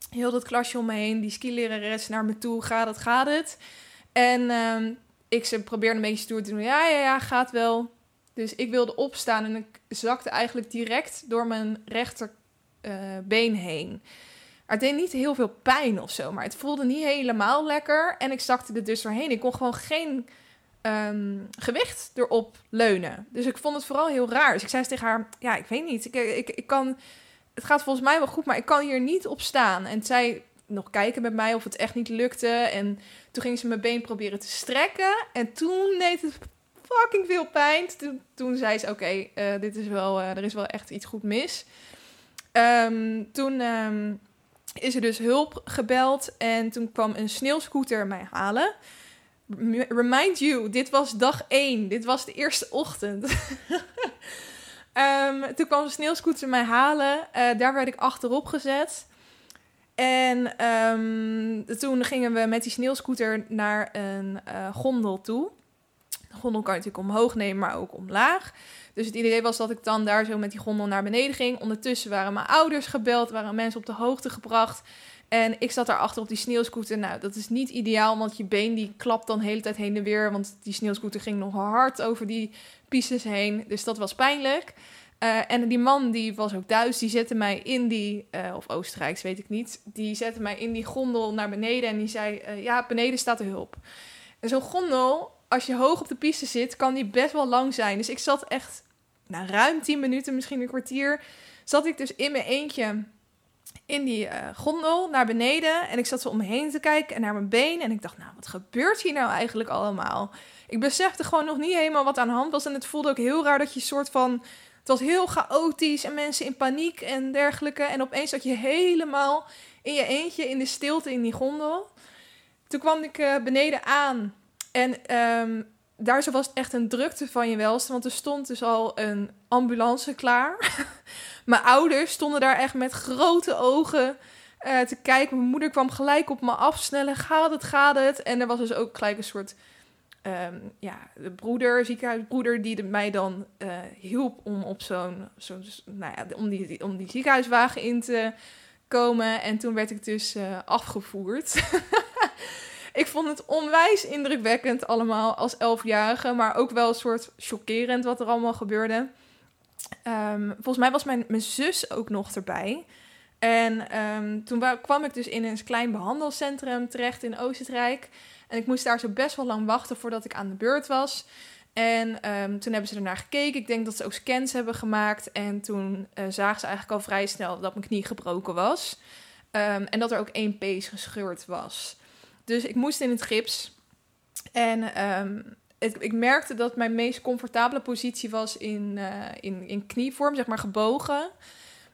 Heel dat klasje om me heen. Die skilerares naar me toe. Gaat het, gaat het? En um, ik ze probeerde een beetje stoer te doen. Ja, ja, ja, gaat wel. Dus ik wilde opstaan en ik zakte eigenlijk direct door mijn rechterbeen uh, heen. Het deed niet heel veel pijn of zo, maar het voelde niet helemaal lekker. En ik zakte er dus doorheen. Ik kon gewoon geen um, gewicht erop leunen. Dus ik vond het vooral heel raar. Dus ik zei tegen haar: Ja, ik weet niet. Ik, ik, ik kan. Het gaat volgens mij wel goed, maar ik kan hier niet op staan. En zij nog kijken met mij of het echt niet lukte. En toen ging ze mijn been proberen te strekken. En toen deed het fucking veel pijn. Toen, toen zei ze: Oké, uh, dit is wel, uh, er is wel echt iets goed mis. Um, toen. Um, is er dus hulp gebeld en toen kwam een sneeuwscooter mij halen. Remind you, dit was dag 1. Dit was de eerste ochtend. um, toen kwam een sneeuwscooter mij halen. Uh, daar werd ik achterop gezet. En um, toen gingen we met die sneeuwscooter naar een uh, gondel toe. De gondel kan je natuurlijk omhoog nemen, maar ook omlaag. Dus het idee was dat ik dan daar zo met die gondel naar beneden ging. Ondertussen waren mijn ouders gebeld, waren mensen op de hoogte gebracht. En ik zat daarachter op die sneeuwscooter. Nou, dat is niet ideaal, want je been die klapt dan de hele tijd heen en weer. Want die sneeuwscooter ging nog hard over die pistes heen. Dus dat was pijnlijk. Uh, en die man die was ook Duits, die zette mij in die, uh, of Oostenrijks, weet ik niet. Die zette mij in die gondel naar beneden en die zei, uh, ja, beneden staat de hulp. En zo'n gondel, als je hoog op de piste zit, kan die best wel lang zijn. Dus ik zat echt, nou, ruim 10 minuten, misschien een kwartier, zat ik dus in mijn eentje in die uh, gondel naar beneden. En ik zat zo om me heen te kijken en naar mijn been. En ik dacht, nou, wat gebeurt hier nou eigenlijk allemaal? Ik besefte gewoon nog niet helemaal wat aan de hand was. En het voelde ook heel raar dat je soort van... Het was heel chaotisch en mensen in paniek en dergelijke. En opeens zat je helemaal in je eentje in de stilte in die gondel. Toen kwam ik uh, beneden aan. En um, daar was echt een drukte van je welste. Want er stond dus al een ambulance klaar. Mijn ouders stonden daar echt met grote ogen uh, te kijken. Mijn moeder kwam gelijk op me afsnellen. Gaat het, gaat het? En er was dus ook gelijk een soort um, ja, de broeder, ziekenhuisbroeder, die mij dan uh, hielp om op zo'n, zo, nou ja, om die, om die ziekenhuiswagen in te komen. En toen werd ik dus uh, afgevoerd. ik vond het onwijs indrukwekkend allemaal als elfjarige, maar ook wel een soort chockerend wat er allemaal gebeurde. Um, volgens mij was mijn, mijn zus ook nog erbij. En um, toen kwam ik dus in een klein behandelcentrum terecht in Oostenrijk. En ik moest daar zo best wel lang wachten voordat ik aan de beurt was. En um, toen hebben ze ernaar gekeken. Ik denk dat ze ook scans hebben gemaakt. En toen uh, zagen ze eigenlijk al vrij snel dat mijn knie gebroken was. En dat er ook één pees gescheurd was. Dus ik moest in het gips. En het, ik merkte dat mijn meest comfortabele positie was in, uh, in, in knievorm, zeg maar gebogen.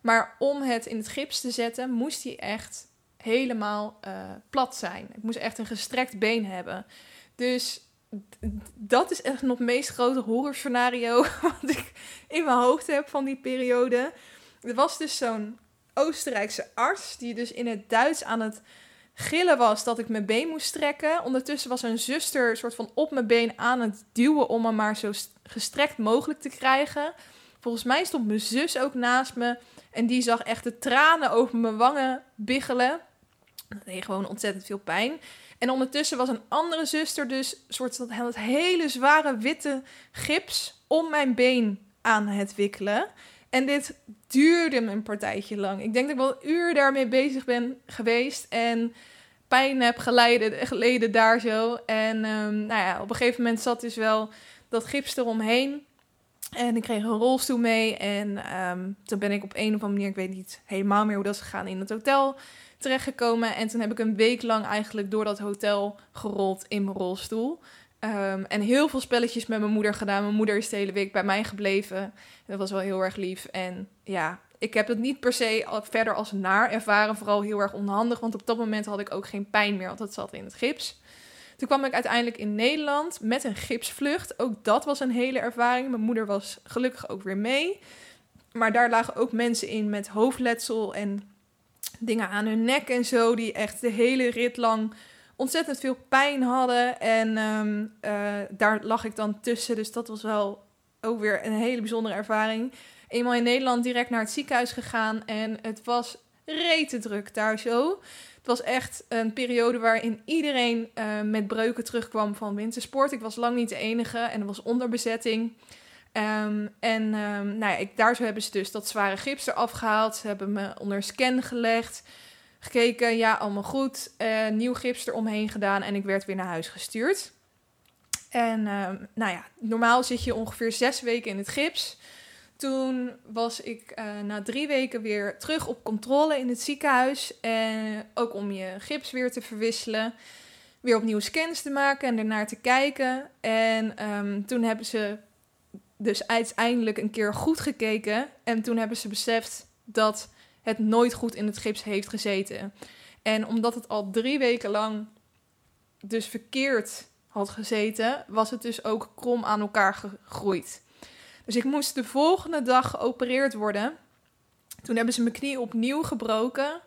Maar om het in het gips te zetten, moest hij echt helemaal uh, plat zijn. Ik moest echt een gestrekt been hebben. Dus dat is echt nog het meest grote horrorscenario wat ik in mijn hoofd heb van die periode. Er was dus zo'n Oostenrijkse arts die dus in het Duits aan het gillen was dat ik mijn been moest strekken. Ondertussen was een zuster soort van op mijn been aan het duwen om me maar zo gestrekt mogelijk te krijgen. Volgens mij stond mijn zus ook naast me en die zag echt de tranen over mijn wangen biggelen. Dat deed gewoon ontzettend veel pijn. En ondertussen was een andere zuster dus soort van het hele zware witte gips om mijn been aan het wikkelen. En dit duurde een partijtje lang. Ik denk dat ik wel een uur daarmee bezig ben geweest. En pijn heb geleden, geleden daar zo. En um, nou ja, op een gegeven moment zat dus wel dat gips eromheen. En ik kreeg een rolstoel mee. En um, toen ben ik op een of andere manier, ik weet niet helemaal meer hoe dat is gegaan, in het hotel terechtgekomen. En toen heb ik een week lang eigenlijk door dat hotel gerold in mijn rolstoel. Ehm, en heel veel spelletjes met mijn moeder gedaan. Mijn moeder is de hele week bij mij gebleven. Dat was wel heel erg lief. En ja, ik heb het niet per se verder als naar ervaren. Vooral heel erg onhandig, want op dat moment had ik ook geen pijn meer, want het zat in het gips. Toen kwam ik uiteindelijk in Nederland met een gipsvlucht. Ook dat was een hele ervaring. Mijn moeder was gelukkig ook weer mee. Maar daar lagen ook mensen in met hoofdletsel en dingen aan hun nek en zo, die echt de hele rit lang ontzettend veel pijn hadden. En ehm, eh, daar lag ik dan tussen. Dus dat was wel ook weer een hele bijzondere ervaring. Eenmaal in Nederland direct naar het ziekenhuis gegaan. En het was rete druk daar zo. Het was echt een periode waarin iedereen uh, met breuken terugkwam van wintersport. Ik was lang niet de enige en er was onderbezetting. Um, en um, nou ja, ik, daar zo hebben ze dus dat zware gips eraf gehaald. Ze hebben me onder scan gelegd. Gekeken, ja, allemaal goed. Uh, nieuw gips eromheen gedaan en ik werd weer naar huis gestuurd. En um, nou ja, normaal zit je ongeveer zes weken in het gips. Toen was ik uh, na drie weken weer terug op controle in het ziekenhuis. En ook om je gips weer te verwisselen. Weer opnieuw scans te maken en ernaar te kijken. En um, toen hebben ze dus uiteindelijk een keer goed gekeken. En toen hebben ze beseft dat het nooit goed in het gips heeft gezeten. En omdat het al drie weken lang dus verkeerd had gezeten, was het dus ook krom aan elkaar gegroeid. Dus ik moest de volgende dag geopereerd worden. Toen hebben ze mijn knie opnieuw gebroken.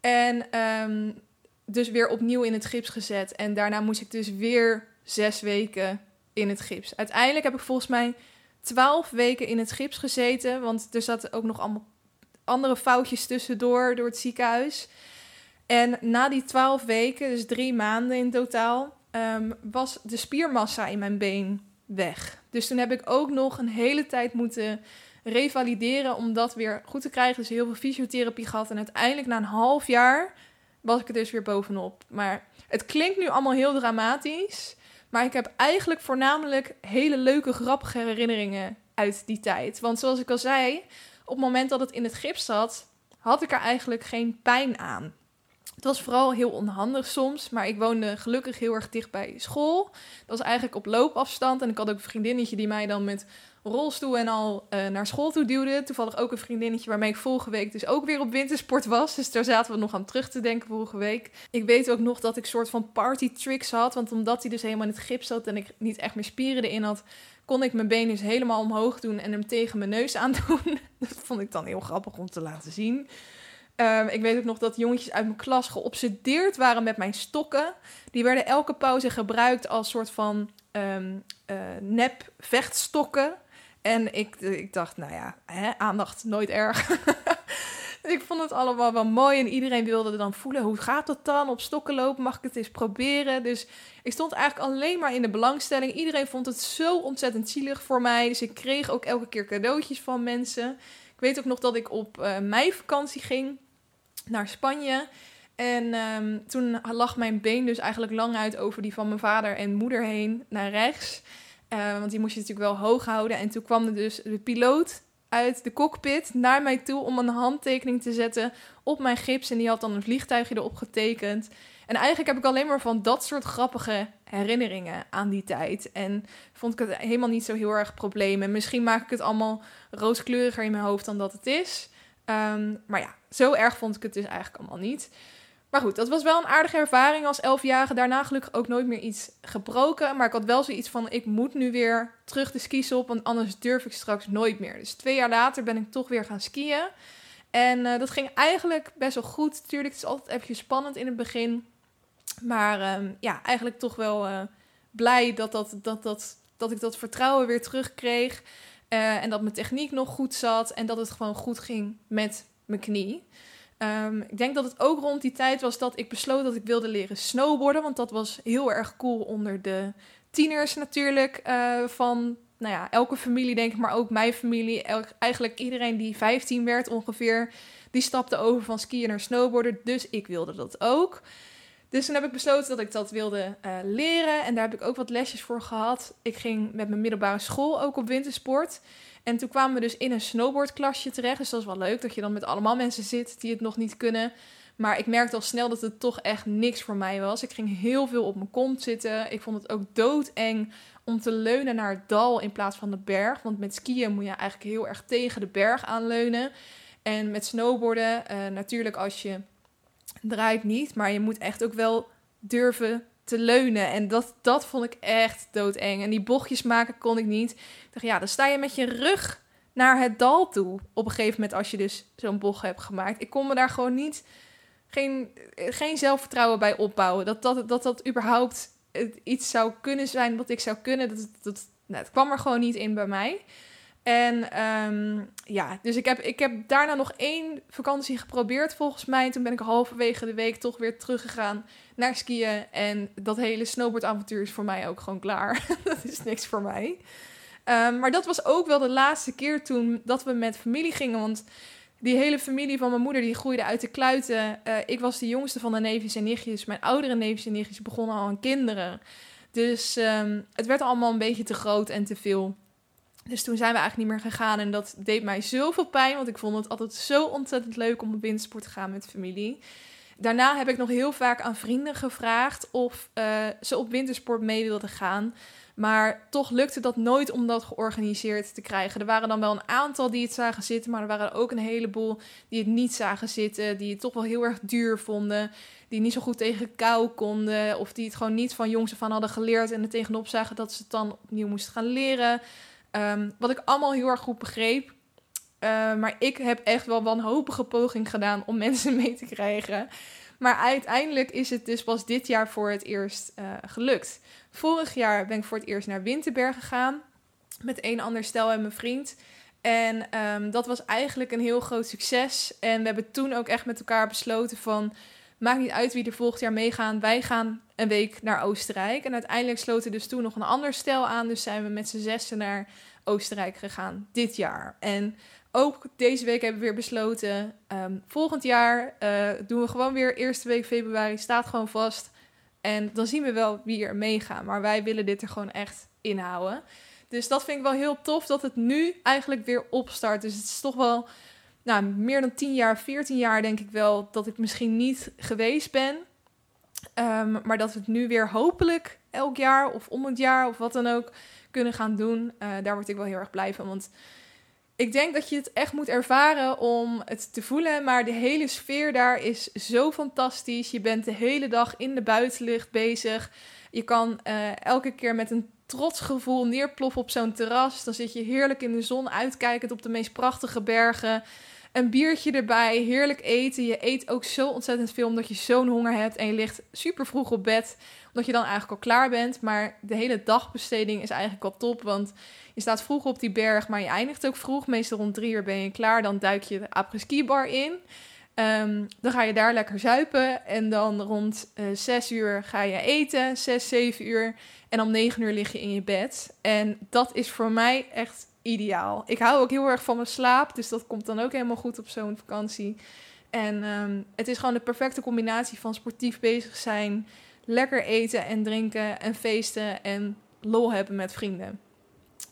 En um, dus weer opnieuw in het gips gezet. En daarna moest ik dus weer zes weken in het gips. Uiteindelijk heb ik volgens mij twaalf weken in het gips gezeten. Want er zaten ook nog allemaal andere foutjes tussendoor door het ziekenhuis. En na die twaalf weken, dus drie maanden in totaal, um, was de spiermassa in mijn been weg. Dus toen heb ik ook nog een hele tijd moeten revalideren om dat weer goed te krijgen. Dus heel veel fysiotherapie gehad. En uiteindelijk na een half jaar was ik er dus weer bovenop. Maar het klinkt nu allemaal heel dramatisch. Maar ik heb eigenlijk voornamelijk hele leuke, grappige herinneringen uit die tijd. Want zoals ik al zei, op het moment dat het in het gips zat, had ik er eigenlijk geen pijn aan. Het was vooral heel onhandig soms, maar ik woonde gelukkig heel erg dicht bij school. Dat was eigenlijk op loopafstand en ik had ook een vriendinnetje die mij dan met rolstoel en al uh, naar school toe duwde. Toevallig ook een vriendinnetje waarmee ik vorige week dus ook weer op wintersport was. Dus daar zaten we nog aan terug te denken vorige week. Ik weet ook nog dat ik soort van party tricks had, want omdat hij dus helemaal in het gips zat en ik niet echt meer spieren erin had, kon ik mijn been dus helemaal omhoog doen en hem tegen mijn neus aandoen. Dat vond ik dan heel grappig om te laten zien. Um, ik weet ook nog dat jongetjes uit mijn klas geobsedeerd waren met mijn stokken. Die werden elke pauze gebruikt als soort van um, uh, nep vechtstokken. En ik, ik dacht, nou ja, hè, aandacht nooit erg. ik vond het allemaal wel mooi en iedereen wilde dan voelen, hoe gaat dat dan? Op stokken lopen, mag ik het eens proberen? Dus ik stond eigenlijk alleen maar in de belangstelling. Iedereen vond het zo ontzettend zielig voor mij. Dus ik kreeg ook elke keer cadeautjes van mensen. Ik weet ook nog dat ik op uh, meivakantie ging naar Spanje. En um, toen lag mijn been dus eigenlijk lang uit over die van mijn vader en moeder heen naar rechts. Uh, want die moest je natuurlijk wel hoog houden. En toen kwam er dus de piloot uit de cockpit naar mij toe om een handtekening te zetten op mijn gips. En die had dan een vliegtuigje erop getekend. En eigenlijk heb ik alleen maar van dat soort grappige herinneringen aan die tijd. En vond ik het helemaal niet zo heel erg probleem. En misschien maak ik het allemaal rooskleuriger in mijn hoofd dan dat het is. Um, maar ja, zo erg vond ik het dus eigenlijk allemaal niet. Maar goed, dat was wel een aardige ervaring als elfjarige. Daarna gelukkig ook nooit meer iets gebroken. Maar ik had wel zoiets van, ik moet nu weer terug de skis op, want anders durf ik straks nooit meer. Dus twee jaar later ben ik toch weer gaan skiën. En uh, dat ging eigenlijk best wel goed. Tuurlijk, het is altijd even spannend in het begin. Maar um, ja, eigenlijk toch wel uh, blij dat, dat, dat, dat, dat ik dat vertrouwen weer terugkreeg. Uh, en dat mijn techniek nog goed zat. En dat het gewoon goed ging met mijn knie. Um, ik denk dat het ook rond die tijd was dat ik besloot dat ik wilde leren snowboarden. Want dat was heel erg cool onder de tieners natuurlijk. Uh, van nou ja, elke familie denk ik, maar ook mijn familie. Eigenlijk iedereen die 15 werd ongeveer, die stapte over van skiën naar snowboarden. Dus ik wilde dat ook. Dus toen heb ik besloten dat ik dat wilde uh, leren. En daar heb ik ook wat lesjes voor gehad. Ik ging met mijn middelbare school ook op wintersport. En toen kwamen we dus in een snowboardklasje terecht. Dus dat is wel leuk dat je dan met allemaal mensen zit die het nog niet kunnen. Maar ik merkte al snel dat het toch echt niks voor mij was. Ik ging heel veel op mijn kont zitten. Ik vond het ook doodeng om te leunen naar het dal in plaats van de berg. Want met skiën moet je eigenlijk heel erg tegen de berg aanleunen. En met snowboarden, uh, natuurlijk als je draait niet, maar je moet echt ook wel durven te leunen. En dat, dat vond ik echt doodeng. En die bochtjes maken kon ik niet. Ik dacht, ja, dan sta je met je rug naar het dal toe. Op een gegeven moment als je dus zo'n bocht hebt gemaakt. Ik kon me daar gewoon niet, geen, geen zelfvertrouwen bij opbouwen. Dat dat, dat, dat überhaupt iets zou kunnen zijn wat ik zou kunnen. Dat, dat, nou, het kwam er gewoon niet in bij mij. En um, ja, dus ik heb, ik heb daarna nog één vakantie geprobeerd volgens mij. Toen ben ik halverwege de week toch weer teruggegaan naar skiën. En dat hele snowboardavontuur is voor mij ook gewoon klaar. dat is niks voor mij. Um, maar dat was ook wel de laatste keer toen dat we met familie gingen. Want die hele familie van mijn moeder die groeide uit de kluiten. Uh, ik was de jongste van de neefjes en nichtjes. Mijn oudere neefjes en nichtjes begonnen al aan kinderen. Dus um, het werd allemaal een beetje te groot en te veel. Dus toen zijn we eigenlijk niet meer gegaan. En dat deed mij zoveel pijn. Want ik vond het altijd zo ontzettend leuk om op wintersport te gaan met familie. Daarna heb ik nog heel vaak aan vrienden gevraagd of uh, ze op wintersport mee wilden gaan. Maar toch lukte dat nooit om dat georganiseerd te krijgen. Er waren dan wel een aantal die het zagen zitten, maar er waren ook een heleboel die het niet zagen zitten. Die het toch wel heel erg duur vonden. Die niet zo goed tegen kou konden. Of die het gewoon niet van jongs af hadden geleerd en er tegenop zagen dat ze het dan opnieuw moesten gaan leren. Um, wat ik allemaal heel erg goed begreep. Uh, maar ik heb echt wel wanhopige poging gedaan om mensen mee te krijgen. Maar uiteindelijk is het dus pas dit jaar voor het eerst uh, gelukt. Vorig jaar ben ik voor het eerst naar Winterberg gegaan. Met een ander stel en mijn vriend. En um, dat was eigenlijk een heel groot succes. En we hebben toen ook echt met elkaar besloten van... Maakt niet uit wie er volgend jaar meegaan. Wij gaan een week naar Oostenrijk. En uiteindelijk sloten dus toen nog een ander stel aan. Dus zijn we met z'n zessen naar Oostenrijk gegaan dit jaar. En ook deze week hebben we weer besloten. Um, volgend jaar uh, doen we gewoon weer eerste week februari. Staat gewoon vast. En dan zien we wel wie er meegaan. Maar wij willen dit er gewoon echt inhouden. Dus dat vind ik wel heel tof dat het nu eigenlijk weer opstart. Dus het is toch wel nou, meer dan 10 jaar, 14 jaar denk ik wel dat ik misschien niet geweest ben. Um, maar dat we het nu weer hopelijk elk jaar of om het jaar of wat dan ook kunnen gaan doen. Uh, daar word ik wel heel erg blij van. Want ik denk dat je het echt moet ervaren om het te voelen. Maar de hele sfeer daar is zo fantastisch. Je bent de hele dag in de buitenlucht bezig. Je kan uh, elke keer met een trots gevoel neerploffen op zo'n terras. Dan zit je heerlijk in de zon uitkijkend op de meest prachtige bergen. Een biertje erbij, heerlijk eten. Je eet ook zo ontzettend veel omdat je zo'n honger hebt. En je ligt super vroeg op bed, omdat je dan eigenlijk al klaar bent. Maar de hele dagbesteding is eigenlijk al top, want je staat vroeg op die berg, maar je eindigt ook vroeg. Meestal rond drie uur ben je klaar. Dan duik je de après-ski bar in. Um, dan ga je daar lekker zuipen. En dan rond uh, zes uur ga je eten. Zes, zeven uur. En om negen uur lig je in je bed. En dat is voor mij echt ideaal. Ik hou ook heel erg van mijn slaap. Dus dat komt dan ook helemaal goed op zo'n vakantie. En um, het is gewoon de perfecte combinatie van sportief bezig zijn. Lekker eten en drinken en feesten en lol hebben met vrienden.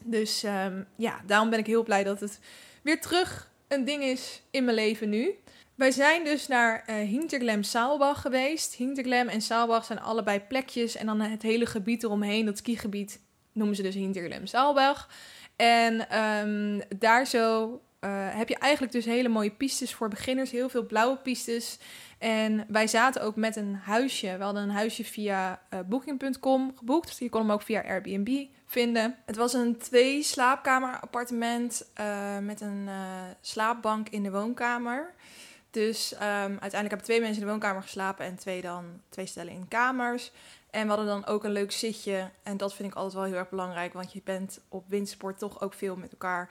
Dus um, ja, daarom ben ik heel blij dat het weer terug een ding is in mijn leven nu. Wij zijn dus naar uh, Hinterglem Saalbach geweest. Hinterglem en Saalbach zijn allebei plekjes. En dan het hele gebied eromheen, dat skigebied, noemen ze dus Hinterglem Saalbach. En um, daar zo uh, heb je eigenlijk dus hele mooie pistes voor beginners. Heel veel blauwe pistes. En wij zaten ook met een huisje. We hadden een huisje via uh, booking.com geboekt. Je kon hem ook via Airbnb vinden. Het was een twee slaapkamer appartement uh, met een slaapbank in de woonkamer. Dus um, uiteindelijk hebben twee mensen in de woonkamer geslapen en twee dan twee stellen in kamers. En we hadden dan ook een leuk zitje. En dat vind ik altijd wel heel erg belangrijk. Want je bent op windsport toch ook veel met elkaar.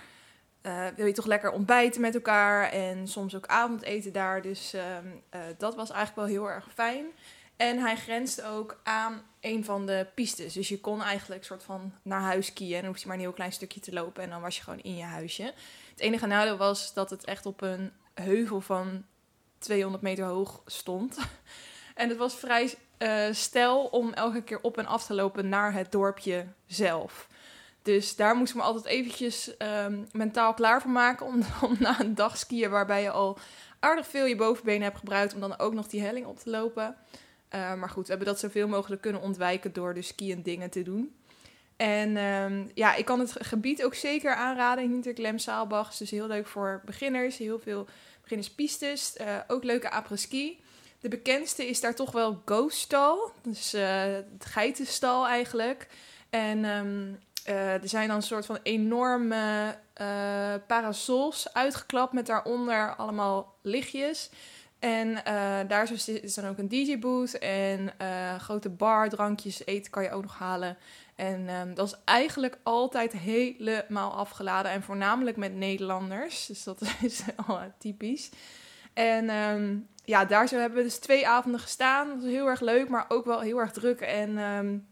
Uh, wil je toch lekker ontbijten met elkaar. En soms ook avondeten daar. Dus uh, uh, dat was eigenlijk wel heel erg fijn. En hij grenst ook aan een van de pistes. Dus je kon eigenlijk soort van naar huis skiën. En dan hoefde je maar een heel klein stukje te lopen. En dan was je gewoon in je huisje. Het enige nadeel was dat het echt op een heuvel van 200 meter hoog stond. en het was vrij uh, stel om elke keer op en af te lopen naar het dorpje zelf. Dus daar moest ik me altijd eventjes um, mentaal klaar voor maken om, om na een dag skiën waarbij je al aardig veel je bovenbenen hebt gebruikt om dan ook nog die helling op te lopen. Eh, maar goed, we hebben dat zoveel mogelijk kunnen ontwijken door de skiën dingen te doen. En ehm, ja, ik kan het gebied ook zeker aanraden. Hinterklem Saalbach dus heel leuk voor beginners. Heel veel beginnerspistes. Uh, ook leuke après-ski. De bekendste is daar toch wel Ghoststal. Dus uh, het geitenstal eigenlijk. En um, uh, er zijn dan een soort van enorme parasols uitgeklapt met daaronder allemaal lichtjes. En uh, daar is dan ook een DJ-booth en uh, grote bar, drankjes, eten kan je ook nog halen. En um, dat is eigenlijk altijd helemaal afgeladen en voornamelijk met Nederlanders. Dus dat is al typisch. En um, ja, daar zo hebben we dus twee avonden gestaan. Dat was heel erg leuk, maar ook wel heel erg druk. En um,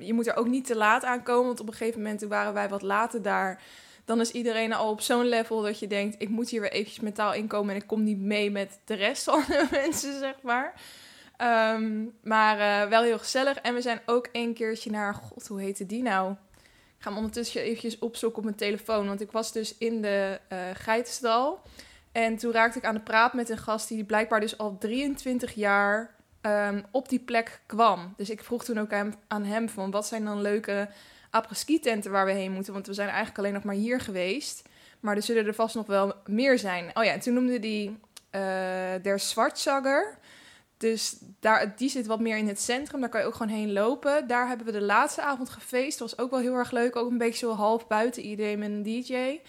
je moet er ook niet te laat aankomen, want op een gegeven moment waren wij wat later daar dan is iedereen al op zo'n level dat je denkt: ik moet hier weer eventjes mentaal inkomen en ik kom niet mee met de rest van de mensen, zeg maar. Um, maar uh, wel heel gezellig. En we zijn ook een keertje naar, god, hoe heette die nou? Ik ga hem ondertussen eventjes opzoeken op mijn telefoon, want ik was dus in de uh, geitenstal. En toen raakte ik aan de praat met een gast die blijkbaar dus al 23 jaar um, op die plek kwam. Dus ik vroeg toen ook aan, hem van wat zijn dan leuke après-ski tenten waar we heen moeten. Want we zijn eigenlijk alleen nog maar hier geweest. Maar er zullen er vast nog wel meer zijn. Oh ja, en toen noemde die uh, Der Zwartzagger. Dus daar, die zit wat meer in het centrum. Daar kan je ook gewoon heen lopen. Daar hebben we de laatste avond gefeest. Dat was ook wel heel erg leuk. Ook een beetje zo half buiten idee met een DJ.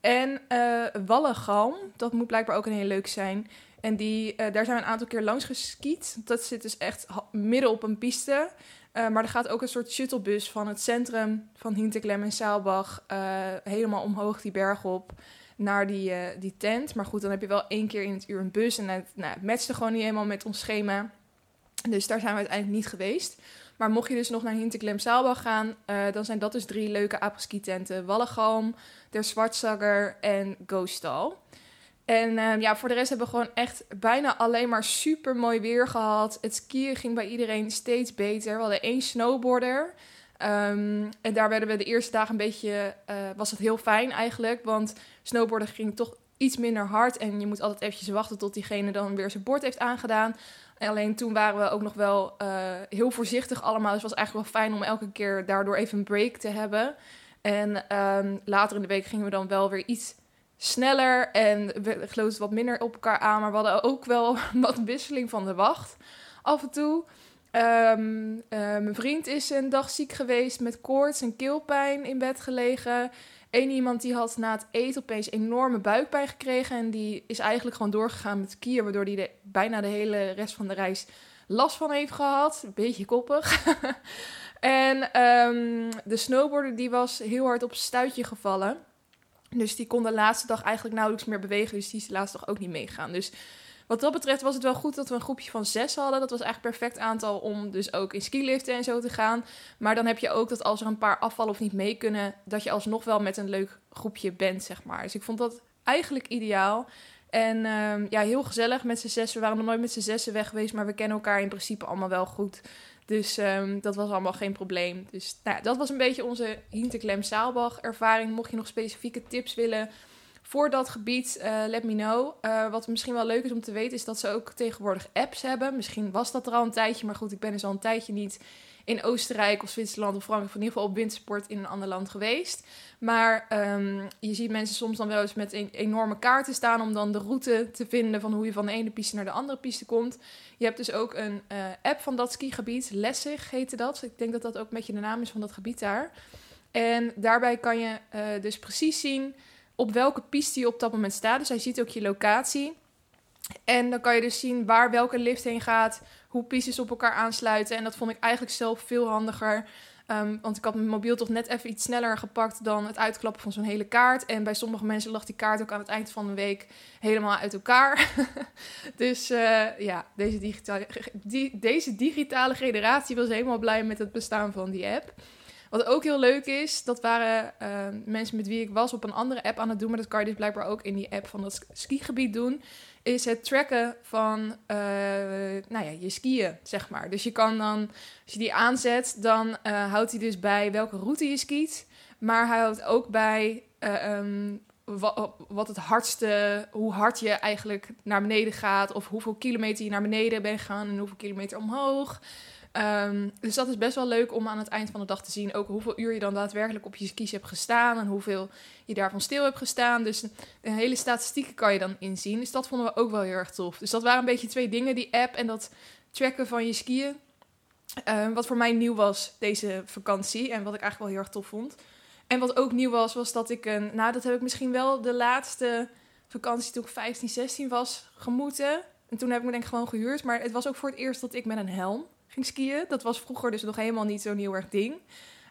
En uh. Dat moet blijkbaar ook een heel leuk zijn. En die, uh, daar zijn we een aantal keer langs geskiet. Dat zit dus echt midden op een piste. Uh, maar er gaat ook een soort shuttlebus van het centrum van Hinterklem en Saalbach uh, helemaal omhoog die berg op naar die, die tent. Maar goed, dan heb je wel één keer in het uur een bus en het, nou, matchte gewoon niet helemaal met ons schema. Dus daar zijn we uiteindelijk niet geweest. Maar mocht je dus nog naar Hinterklem Saalbach gaan, dan zijn dat dus drie leuke apres-ski tenten. Wallegalm, Der Zwartzagger en Ghostal. En uh, ja, voor de rest hebben we gewoon echt bijna alleen maar super mooi weer gehad. Het skiën ging bij iedereen steeds beter. We hadden één snowboarder. Um, en daar werden we de eerste dagen een beetje, uh, was het heel fijn eigenlijk. Want snowboarden ging toch iets minder hard. En je moet altijd eventjes wachten tot diegene dan weer zijn bord heeft aangedaan. En alleen toen waren we ook nog wel uh, heel voorzichtig allemaal. Dus het was eigenlijk wel fijn om elke keer daardoor even een break te hebben. En um, later in de week gingen we dan wel weer iets sneller en we wat minder op elkaar aan. Maar we hadden ook wel wat wisseling van de wacht af en toe. Um, uh, mijn vriend is een dag ziek geweest met koorts en keelpijn in bed gelegen. Eén iemand die had na het eten opeens enorme buikpijn gekregen. En die is eigenlijk gewoon doorgegaan met skiën. Waardoor de, bijna de hele rest van de reis last van heeft gehad. Beetje koppig. en um, de snowboarder die was heel hard op stuitje gevallen. Dus die kon de laatste dag eigenlijk nauwelijks meer bewegen. Dus die is de laatste dag ook niet meegaan. Dus wat dat betreft was het wel goed dat we een groepje van zes hadden. Dat was eigenlijk perfect aantal om dus ook in skiliften en zo te gaan. Maar dan heb je ook dat als er een paar afvallen of niet mee kunnen... dat je alsnog wel met een leuk groepje bent, zeg maar. Dus ik vond dat eigenlijk ideaal. En uh, ja, heel gezellig met z'n zes. We waren nog nooit met z'n zessen weg geweest, maar we kennen elkaar in principe allemaal wel goed. Dus um, dat was allemaal geen probleem. Dus nou dat was een beetje onze Hinterklem Saalbach ervaring. Mocht je nog specifieke tips willen voor dat gebied, uh, let me know. Uh, wat misschien wel leuk is om te weten, is dat ze ook tegenwoordig apps hebben. Misschien was dat er al een tijdje, maar goed, ik ben dus al een tijdje niet in Oostenrijk of Zwitserland of Frankrijk, in ieder geval op wintersport in een ander land geweest. Maar um, je ziet mensen soms dan wel eens met een enorme kaarten staan om dan de route te vinden van hoe je van de ene piste naar de andere piste komt. Je hebt dus ook een uh, app van dat skigebied, Lessig heette dat. Ik denk dat dat ook een beetje de naam is van dat gebied daar. En daarbij kan je uh, dus precies zien op welke piste je op dat moment staat. Dus hij ziet ook je locatie. En dan kan je dus zien waar welke lift heen gaat, hoe pistes op elkaar aansluiten. En dat vond ik eigenlijk zelf veel handiger. Um, want ik had mijn mobiel toch net even iets sneller gepakt dan het uitklappen van zo'n hele kaart. En bij sommige mensen lag die kaart ook aan het eind van de week helemaal uit elkaar. dus uh, ja, deze digitale, deze digitale generatie was helemaal blij met het bestaan van die app. Wat ook heel leuk is, dat waren uh, mensen met wie ik was op een andere app aan het doen. Maar dat kan je dus blijkbaar ook in die app van dat skigebied doen. Is het tracken van uh, nou ja, je skiën, zeg maar. Dus je kan dan, als je die aanzet, dan uh, houdt hij dus bij welke route je skiet. Maar hij houdt ook bij um, wat het hardste, hoe hard je eigenlijk naar beneden gaat, of hoeveel kilometer je naar beneden bent gegaan en hoeveel kilometer omhoog. Ehm, dus dat is best wel leuk om aan het eind van de dag te zien ook hoeveel uur je dan daadwerkelijk op je skis hebt gestaan en hoeveel je daarvan stil hebt gestaan. Dus de hele statistieken kan je dan inzien. Dus dat vonden we ook wel heel erg tof. Dus dat waren een beetje twee dingen, die app en dat tracken van je skiën. Ehm, wat voor mij nieuw was deze vakantie en wat ik eigenlijk wel heel erg tof vond. En wat ook nieuw was, was dat ik een, nou dat heb ik misschien wel de laatste vakantie toen ik 15, 16 was, gemoeten. En toen heb ik me denk ik gewoon gehuurd. Maar het was ook voor het eerst dat ik met een helm skiën. Dat was vroeger dus nog helemaal niet zo'n heel erg ding.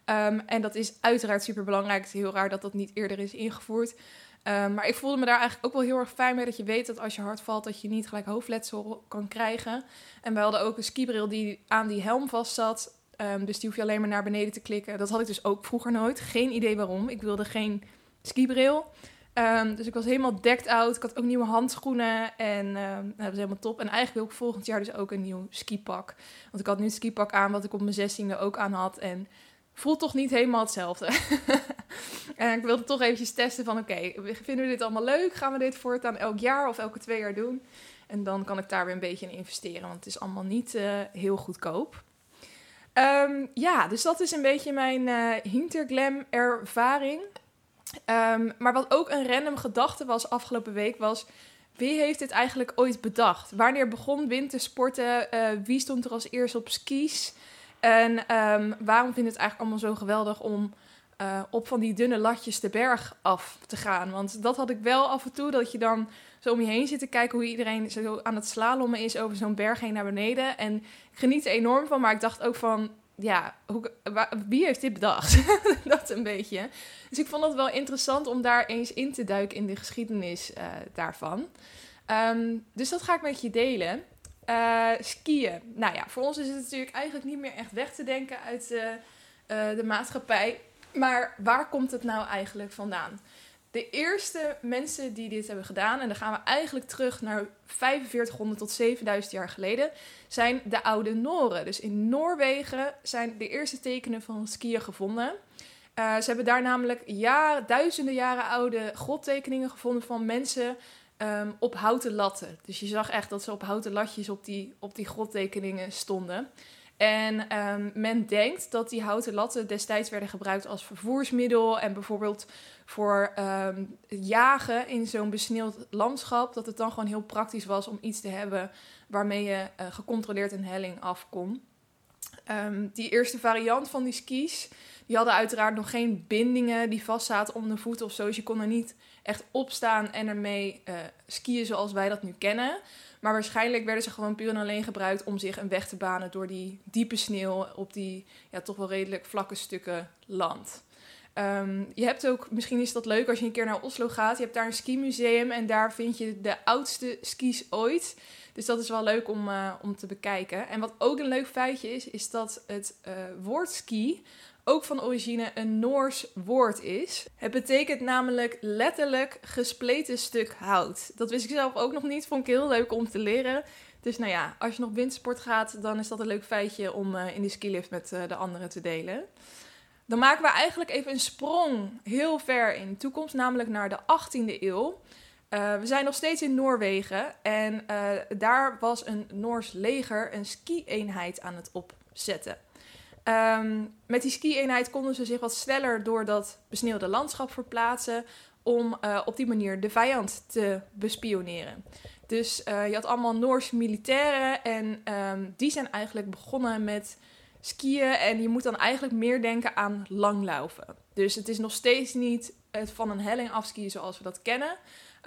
Ehm, en dat is uiteraard super belangrijk. Het is heel raar dat dat niet eerder is ingevoerd. Ehm, maar ik voelde me daar eigenlijk ook wel heel erg fijn mee dat je weet dat als je hard valt, dat je niet gelijk hoofdletsel kan krijgen. En we hadden ook een skibril die aan die helm vast zat. Ehm, dus die hoef je alleen maar naar beneden te klikken. Dat had ik dus ook vroeger nooit. Geen idee waarom. Ik wilde geen skibril. Um, dus ik was helemaal decked out. Ik had ook nieuwe handschoenen. En um, dat was helemaal top. En eigenlijk wil ik volgend jaar dus ook een nieuw skipak. Want ik had nu het skipak aan wat ik op mijn zestiende ook aan had. En voelt toch niet helemaal hetzelfde. en ik wilde toch eventjes testen van... Oké, vinden we dit allemaal leuk? Gaan we dit voortaan elk jaar of elke twee jaar doen? En dan kan ik daar weer een beetje in investeren. Want het is allemaal niet uh, heel goedkoop. Um, ja, dus dat is een beetje mijn uh, Hinterglam ervaring. Um, maar wat ook een random gedachte was afgelopen week was... Wie heeft dit eigenlijk ooit bedacht? Wanneer begon wintersporten? Uh, wie stond er als eerst op skis? En um, waarom vind het eigenlijk allemaal zo geweldig om uh, op van die dunne latjes de berg af te gaan? Want dat had ik wel af en toe, dat je dan zo om je heen zit te kijken hoe iedereen zo aan het slalommen is over zo'n berg heen naar beneden. En ik geniet er enorm van, maar ik dacht ook van, ja, hoe, wie heeft dit bedacht? dat een beetje. Dus ik vond het wel interessant om daar eens in te duiken in de geschiedenis uh, daarvan. Um, dus dat ga ik met je delen. Uh, skiën. Nou ja, voor ons is het natuurlijk eigenlijk niet meer echt weg te denken uit de, de maatschappij. Maar waar komt het nou eigenlijk vandaan? De eerste mensen die dit hebben gedaan, en dan gaan we eigenlijk terug naar 4500 tot 7000 jaar geleden, zijn de oude Noren. Dus in Noorwegen zijn de eerste tekenen van skiën gevonden. Uh, ze hebben daar namelijk duizenden jaren oude grottekeningen gevonden van mensen um, op houten latten. Dus je zag echt dat ze op houten latjes op die, op die grottekeningen stonden. En um, men denkt dat die houten latten destijds werden gebruikt als vervoersmiddel en bijvoorbeeld voor um, jagen in zo'n besneeuwd landschap. Dat het dan gewoon heel praktisch was om iets te hebben waarmee je uh, gecontroleerd een helling af kon. Um, die eerste variant van die skis, die hadden uiteraard nog geen bindingen die vastzaten om de voeten of zo. Dus je kon er niet echt opstaan en ermee uh, skiën zoals wij dat nu kennen. Maar waarschijnlijk werden ze gewoon puur en alleen gebruikt om zich een weg te banen door die diepe sneeuw op die ja, toch wel redelijk vlakke stukken land. Um, je hebt ook, misschien is dat leuk als je een keer naar Oslo gaat. Je hebt daar een skimuseum en daar vind je de oudste skis ooit. Dus dat is wel leuk om, uh, om te bekijken. En wat ook een leuk feitje is, is dat het uh, woord ski ook van origine een Noors woord is. Het betekent namelijk letterlijk gespleten stuk hout. Dat wist ik zelf ook nog niet, vond ik heel leuk om te leren. Dus nou ja, als je nog wintersport gaat, dan is dat een leuk feitje om uh, in de skilift met uh, de anderen te delen. Dan maken we eigenlijk even een sprong heel ver in de toekomst, namelijk naar de 18e eeuw. Uh, we zijn nog steeds in Noorwegen en daar was een Noors leger een ski-eenheid aan het opzetten. Um, met die ski-eenheid konden ze zich wat sneller door dat besneeuwde landschap verplaatsen om uh, op die manier de vijand te bespioneren. Dus uh, je had allemaal Noorse militairen en um, die zijn eigenlijk begonnen met skiën en je moet dan eigenlijk meer denken aan langlaufen. Dus het is nog steeds niet het van een helling afskiën zoals we dat kennen.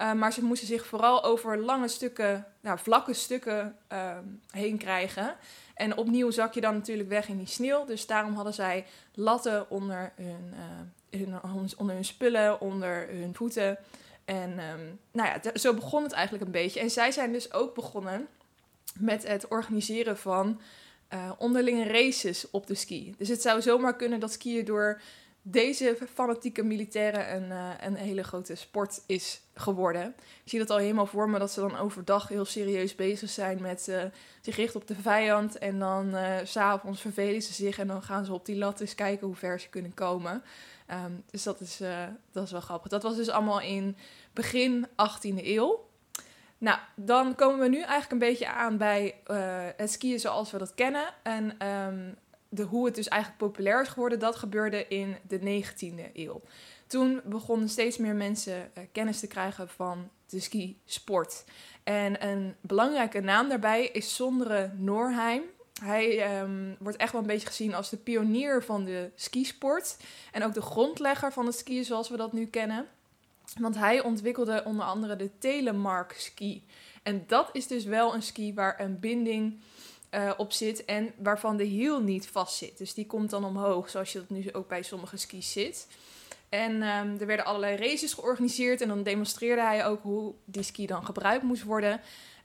Uh, maar ze moesten zich vooral over lange stukken, nou, vlakke stukken uh, heen krijgen. En opnieuw zak je dan natuurlijk weg in die sneeuw. Dus daarom hadden zij latten onder hun, uh, hun, onder hun spullen, onder hun voeten. En um, nou ja, zo begon het eigenlijk een beetje. En zij zijn dus ook begonnen met het organiseren van uh, onderlinge races op de ski. Dus het zou zomaar kunnen dat skiën door deze fanatieke militairen een, uh, een hele grote sport is geworden. Ik zie dat al helemaal voor me dat ze dan overdag heel serieus bezig zijn met uh, zich richten op de vijand. En dan uh, s'avonds vervelen ze zich en dan gaan ze op die lat eens kijken hoe ver ze kunnen komen. Um, dus dat is, dat is wel grappig. Dat was dus allemaal in begin 18e eeuw. Nou, dan komen we nu eigenlijk een beetje aan bij het skiën zoals we dat kennen. En um, de, hoe het dus eigenlijk populair is geworden, dat gebeurde in de 19e eeuw. Toen begonnen steeds meer mensen uh, kennis te krijgen van de skisport. En een belangrijke naam daarbij is Sondre Norheim. Hij um, wordt echt wel een beetje gezien als de pionier van de skisport. En ook de grondlegger van het skiën zoals we dat nu kennen. Want hij ontwikkelde onder andere de telemark ski. En dat is dus wel een ski waar een binding uh, op zit en waarvan de hiel niet vast zit. Dus die komt dan omhoog, zoals je dat nu ook bij sommige skis zit. En um, er werden allerlei races georganiseerd en dan demonstreerde hij ook hoe die ski dan gebruikt moest worden.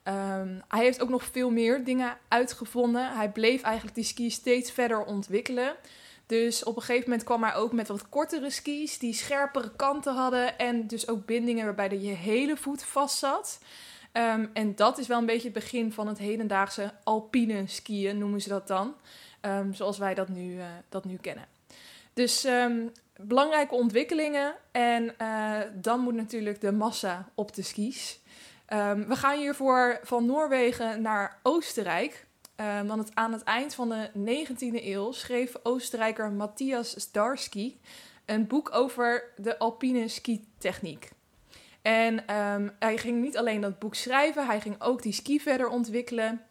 Um, hij heeft ook nog veel meer dingen uitgevonden. Hij bleef eigenlijk die ski steeds verder ontwikkelen. Dus op een gegeven moment kwam hij ook met wat kortere skis die scherpere kanten hadden en dus ook bindingen waarbij je hele voet vast zat. Um, en dat is wel een beetje het begin van het hedendaagse alpine skiën, noemen ze dat dan. Um, zoals wij dat nu, uh, dat nu kennen. Dus um, belangrijke ontwikkelingen. En uh, dan moet natuurlijk de massa op de skis. we gaan hiervoor van Noorwegen naar Oostenrijk. want aan het eind van de 19e eeuw schreef Oostenrijker Matthias Zdarsky een boek over de alpine skitechniek. En um, hij ging niet alleen dat boek schrijven, hij ging ook die ski verder ontwikkelen.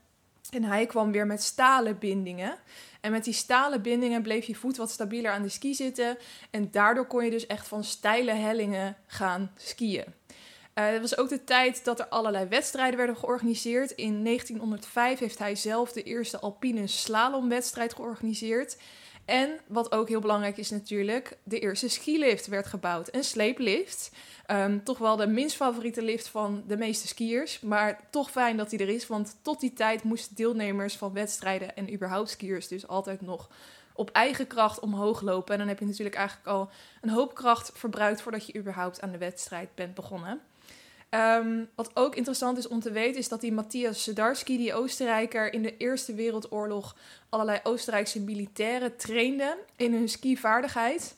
En hij kwam weer met stalen bindingen. En met die stalen bindingen bleef je voet wat stabieler aan de ski zitten. En daardoor kon je dus echt van steile hellingen gaan skiën. Uh, het was ook de tijd dat er allerlei wedstrijden werden georganiseerd. In 1905 heeft hij zelf de eerste alpine slalomwedstrijd georganiseerd. En wat ook heel belangrijk is natuurlijk, de eerste skilift werd gebouwd. Een sleeplift. Um, toch wel de minst favoriete lift van de meeste skiers. Maar toch fijn dat hij er is, want tot die tijd moesten deelnemers van wedstrijden en überhaupt skiers dus altijd nog op eigen kracht omhoog lopen. En dan heb je natuurlijk eigenlijk al een hoop kracht verbruikt voordat je überhaupt aan de wedstrijd bent begonnen. Um, wat ook interessant is om te weten, is dat die Matthias Sedarski, die Oostenrijker, in de Eerste Wereldoorlog allerlei Oostenrijkse militairen trainde in hun skivaardigheid.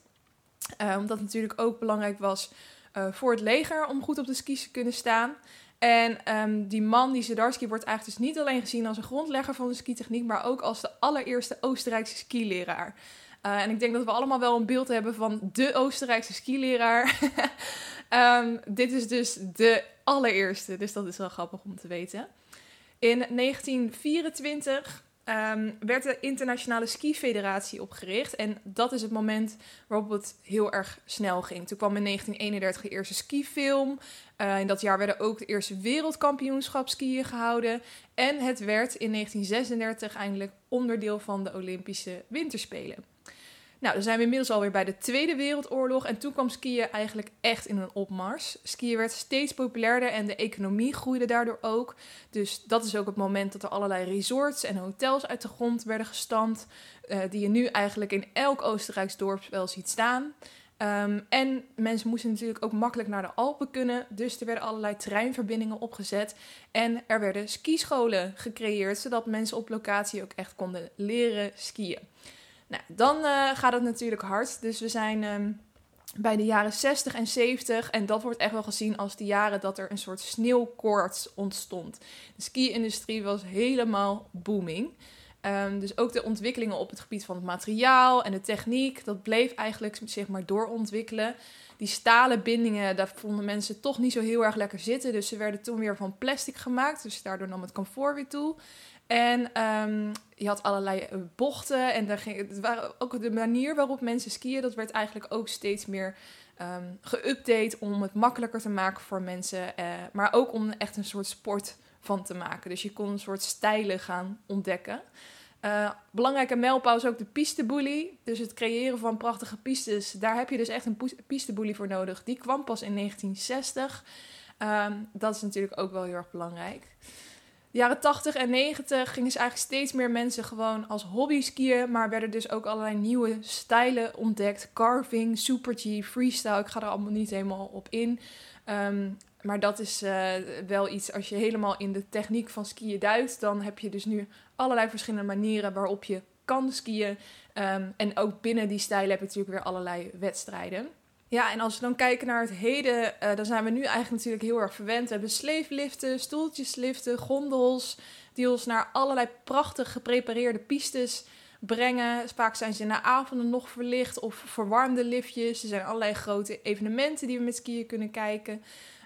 Uh, omdat het natuurlijk ook belangrijk was uh, voor het leger om goed op de skis te kunnen staan. En um, die man, die Sedarski, wordt eigenlijk dus niet alleen gezien als een grondlegger van de skitechniek, maar ook als de allereerste Oostenrijkse skileraar. Uh, en ik denk dat we allemaal wel een beeld hebben van de Oostenrijkse skileraar. um, dit is dus de allereerste, dus dat is wel grappig om te weten. In 1924 um, werd de Internationale Ski Federatie opgericht. En dat is het moment waarop het heel erg snel ging. Toen kwam in 1931 de eerste skifilm. Uh, in dat jaar werden ook de eerste wereldkampioenschap skiën gehouden. En het werd in 1936 eindelijk onderdeel van de Olympische Winterspelen. Nou, dan zijn we inmiddels alweer bij de Tweede Wereldoorlog en toen kwam skiën eigenlijk echt in een opmars. Skiën werd steeds populairder en de economie groeide daardoor ook. Dus dat is ook het moment dat er allerlei resorts en hotels uit de grond werden gestampt, uh, die je nu eigenlijk in elk Oostenrijks dorp wel ziet staan. Um, en mensen moesten natuurlijk ook makkelijk naar de Alpen kunnen. Dus er werden allerlei treinverbindingen opgezet. En er werden skischolen gecreëerd, zodat mensen op locatie ook echt konden leren skiën. Nou, dan uh, gaat het natuurlijk hard. Dus we zijn um, bij de jaren 60 en 70. En dat wordt echt wel gezien als de jaren dat er een soort sneeuwkoorts ontstond. De ski-industrie was helemaal booming. Um, dus ook de ontwikkelingen op het gebied van het materiaal en de techniek, dat bleef eigenlijk zich maar doorontwikkelen. Die stalen bindingen, daar vonden mensen toch niet zo heel erg lekker zitten. Dus ze werden toen weer van plastic gemaakt. Dus daardoor nam het comfort weer toe. En um, je had allerlei eh, bochten. En daar ging, het waren ook de manier waarop mensen skiën, dat werd eigenlijk ook steeds meer um, geüpdate om het makkelijker te maken voor mensen. Uh, maar ook om echt een soort sport van te maken. Dus je kon een soort stijlen gaan ontdekken. Uh, belangrijke mijlpaal is ook de pisteboelie. Dus het creëren van prachtige pistes. Daar heb je dus echt een pisteboelie voor nodig. Die kwam pas in 1960. Um, dat is natuurlijk ook wel heel erg belangrijk. Jaren 80 en 90 gingen ze eigenlijk steeds meer mensen gewoon als hobby skiën. Maar werden dus ook allerlei nieuwe stijlen ontdekt. Carving, Super G, freestyle. Ik ga er allemaal niet helemaal op in. Ehm, maar dat is uh, wel iets, als je helemaal in de techniek van skiën duikt, dan heb je dus nu allerlei verschillende manieren waarop je kan skiën. Um, en ook binnen die stijlen heb je natuurlijk weer allerlei wedstrijden. Ja, en als we dan kijken naar het heden, uh, dan zijn we nu eigenlijk natuurlijk heel erg verwend. We hebben sleefliften, stoeltjesliften, gondels, die ons naar allerlei prachtig geprepareerde pistes brengen. Vaak zijn ze de avonden nog verlicht of verwarmde liftjes. Er zijn allerlei grote evenementen die we met skiën kunnen kijken.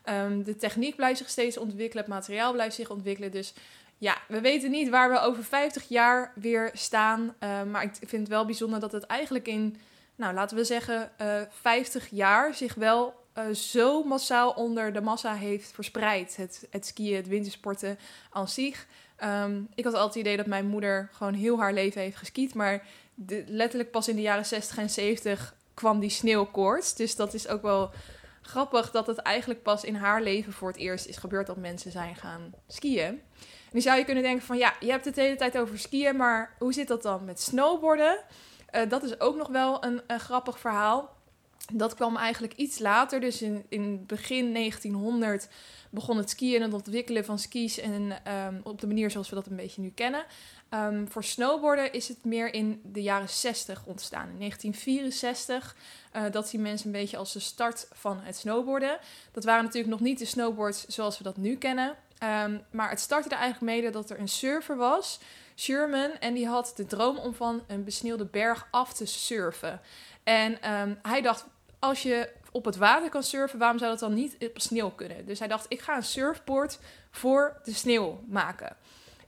Um, de techniek blijft zich steeds ontwikkelen, het materiaal blijft zich ontwikkelen. Dus ja, we weten niet waar we over 50 jaar weer staan. Uh, maar ik vind het wel bijzonder dat het eigenlijk in nou laten we zeggen, uh, eh, 50 jaar zich wel uh, zo massaal onder de massa heeft verspreid. Het, het skiën, het wintersporten aan zich. Um, ik had altijd het idee dat mijn moeder gewoon heel haar leven heeft geskiet. Maar letterlijk pas in de jaren 60 en 70 kwam die sneeuwkoorts. Dus dat is ook wel grappig dat het eigenlijk pas in haar leven voor het eerst is gebeurd dat mensen zijn gaan skiën. Nu zou je kunnen denken van ja, je hebt het de hele tijd over skiën, maar hoe zit dat dan met snowboarden? Uh, dat is ook nog wel een, grappig verhaal. Dat kwam eigenlijk iets later, dus in, in begin 1900 begon het skiën en het ontwikkelen van skis en um, op de manier zoals we dat een beetje nu kennen. Um, voor snowboarden is het meer in de jaren 60 ontstaan. In 1964, uh, dat zien mensen een beetje als de start van het snowboarden. Dat waren natuurlijk nog niet de snowboards zoals we dat nu kennen. Um, maar het startte er eigenlijk mede dat er een surfer was Sherman. En die had de droom om van een besneeuwde berg af te surfen. En um, hij dacht, als je op het water kan surfen, waarom zou dat dan niet op sneeuw kunnen? Dus hij dacht, ik ga een surfboard voor de sneeuw maken.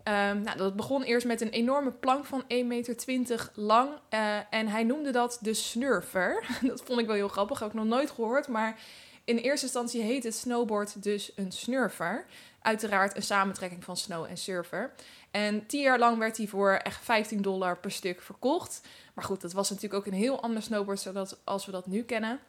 Um, nou, dat begon eerst met een enorme plank van 1,20 meter lang. Uh, en hij noemde dat de snurfer. dat vond ik wel heel grappig, heb ik nog nooit gehoord. Maar in eerste instantie heet het snowboard dus een snurfer. Uiteraard een samentrekking van snow en surfer. En tien jaar lang werd hij voor echt 15 dollar per stuk verkocht. Maar goed, dat was natuurlijk ook een heel ander snowboard zodat, als we dat nu kennen.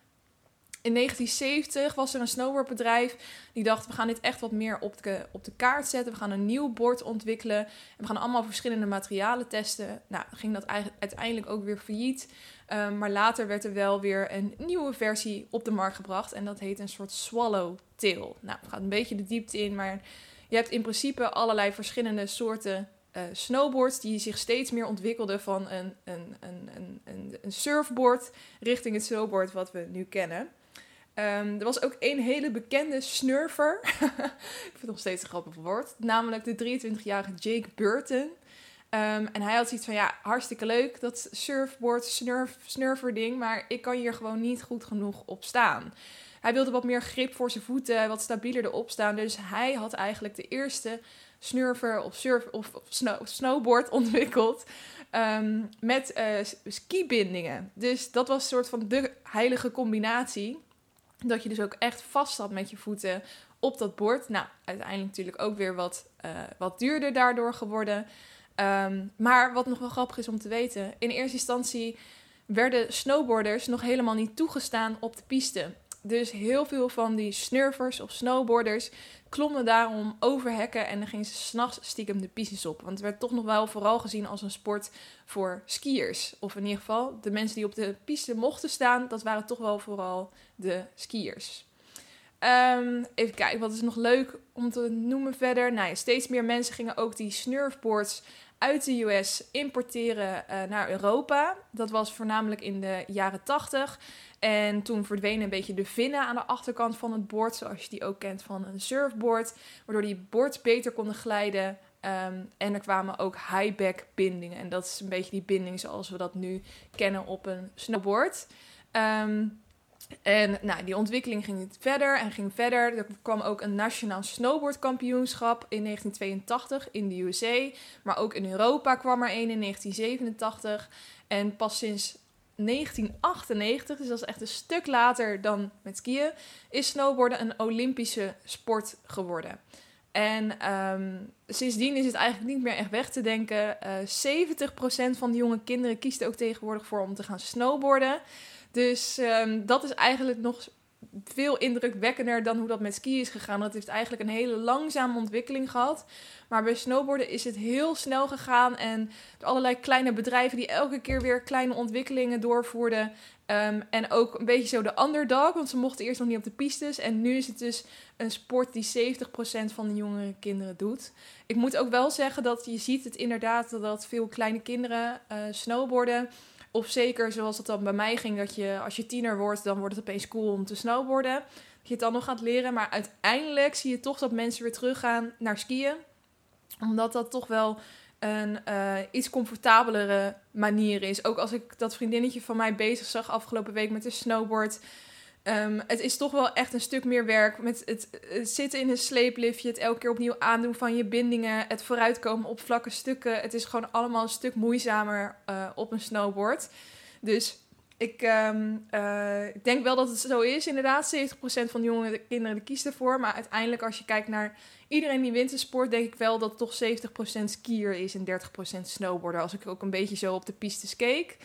In 1970 was er een snowboardbedrijf die dacht: we gaan dit echt wat meer op de, op de kaart zetten. We gaan een nieuw bord ontwikkelen. En we gaan allemaal verschillende materialen testen. Nou, ging dat uiteindelijk ook weer failliet. Um, maar later werd er wel weer een nieuwe versie op de markt gebracht. En dat heet een soort swallowtail. Nou, we gaan een beetje de diepte in, maar je hebt in principe allerlei verschillende soorten uh, snowboards die zich steeds meer ontwikkelden van een, een, een, een, een surfboard richting het snowboard wat we nu kennen. Um, er was ook een hele bekende snurfer. ik vind het nog steeds een grappig woord. Namelijk de 23-jarige Jake Burton. Um, en hij had zoiets van, ja, hartstikke leuk, dat surfboard, snurf, snurfer ding. Maar ik kan hier gewoon niet goed genoeg op staan. Hij wilde wat meer grip voor zijn voeten, wat stabieler erop staan. Dus hij had eigenlijk de eerste snurfer of, surf, of, snow, snowboard ontwikkeld. Um, met uh, skibindingen. Dus dat was een soort van de heilige combinatie. Dat je dus ook echt vast zat met je voeten op dat bord. Nou, uiteindelijk natuurlijk ook weer wat, uh, wat duurder daardoor geworden. Um, maar wat nog wel grappig is om te weten. In eerste instantie werden snowboarders nog helemaal niet toegestaan op de piste. Dus heel veel van die snurfers of snowboarders klommen daarom over hekken en dan gingen ze s'nachts stiekem de pistes op. Want het werd toch nog wel vooral gezien als een sport voor skiers. Of in ieder geval, de mensen die op de piste mochten staan, dat waren toch wel vooral de skiers. Um, even kijken, wat is nog leuk om te noemen verder? Nou ja, steeds meer mensen gingen ook die snurfboards uit de US importeren uh, naar Europa. Dat was voornamelijk in de jaren 80. En toen verdwenen een beetje de vinnen aan de achterkant van het bord, zoals je die ook kent van een surfboard, waardoor die boards beter konden glijden. Um, en er kwamen ook high-back bindingen. En dat is een beetje die binding zoals we dat nu kennen op een snowboard. Um, en nou, die ontwikkeling ging verder en ging verder. Er kwam ook een nationaal snowboardkampioenschap in 1982 in de USA. Maar ook in Europa kwam er een in 1987. En pas sinds 1998, dus dat is echt een stuk later dan met skiën, is snowboarden een Olympische sport geworden. En um, sindsdien is het eigenlijk niet meer echt weg te denken. Uh, 70% van de jonge kinderen kiest ook tegenwoordig voor om te gaan snowboarden. Dus um, dat is eigenlijk nog veel indrukwekkender dan hoe dat met ski is gegaan. Dat heeft eigenlijk een hele langzame ontwikkeling gehad. Maar bij snowboarden is het heel snel gegaan. En allerlei kleine bedrijven die elke keer weer kleine ontwikkelingen doorvoerden. Ehm, en ook een beetje zo de underdog, want ze mochten eerst nog niet op de pistes. En nu is het dus een sport die 70% van de jongere kinderen doet. Ik moet ook wel zeggen dat je ziet het inderdaad dat veel kleine kinderen uh, snowboarden. Of zeker zoals het dan bij mij ging, dat je als je tiener wordt, dan wordt het opeens cool om te snowboarden. Dat je het dan nog gaat leren. Maar uiteindelijk zie je toch dat mensen weer teruggaan naar skiën. Omdat dat toch wel een uh, iets comfortabelere manier is. Ook als ik dat vriendinnetje van mij bezig zag afgelopen week met de snowboard. Um, het is toch wel echt een stuk meer werk met het, zitten in een sleepliftje, het elke keer opnieuw aandoen van je bindingen, het vooruitkomen op vlakke stukken. Het is gewoon allemaal een stuk moeizamer uh, op een snowboard. Dus ik, um, uh, ik, denk wel dat het zo is, inderdaad. 70% van de jonge kinderen kiest ervoor. Maar uiteindelijk, als je kijkt naar iedereen die wintersport, denk ik wel dat het toch 70% skier is en 30% snowboarder. Als ik ook een beetje zo op de pistes keek.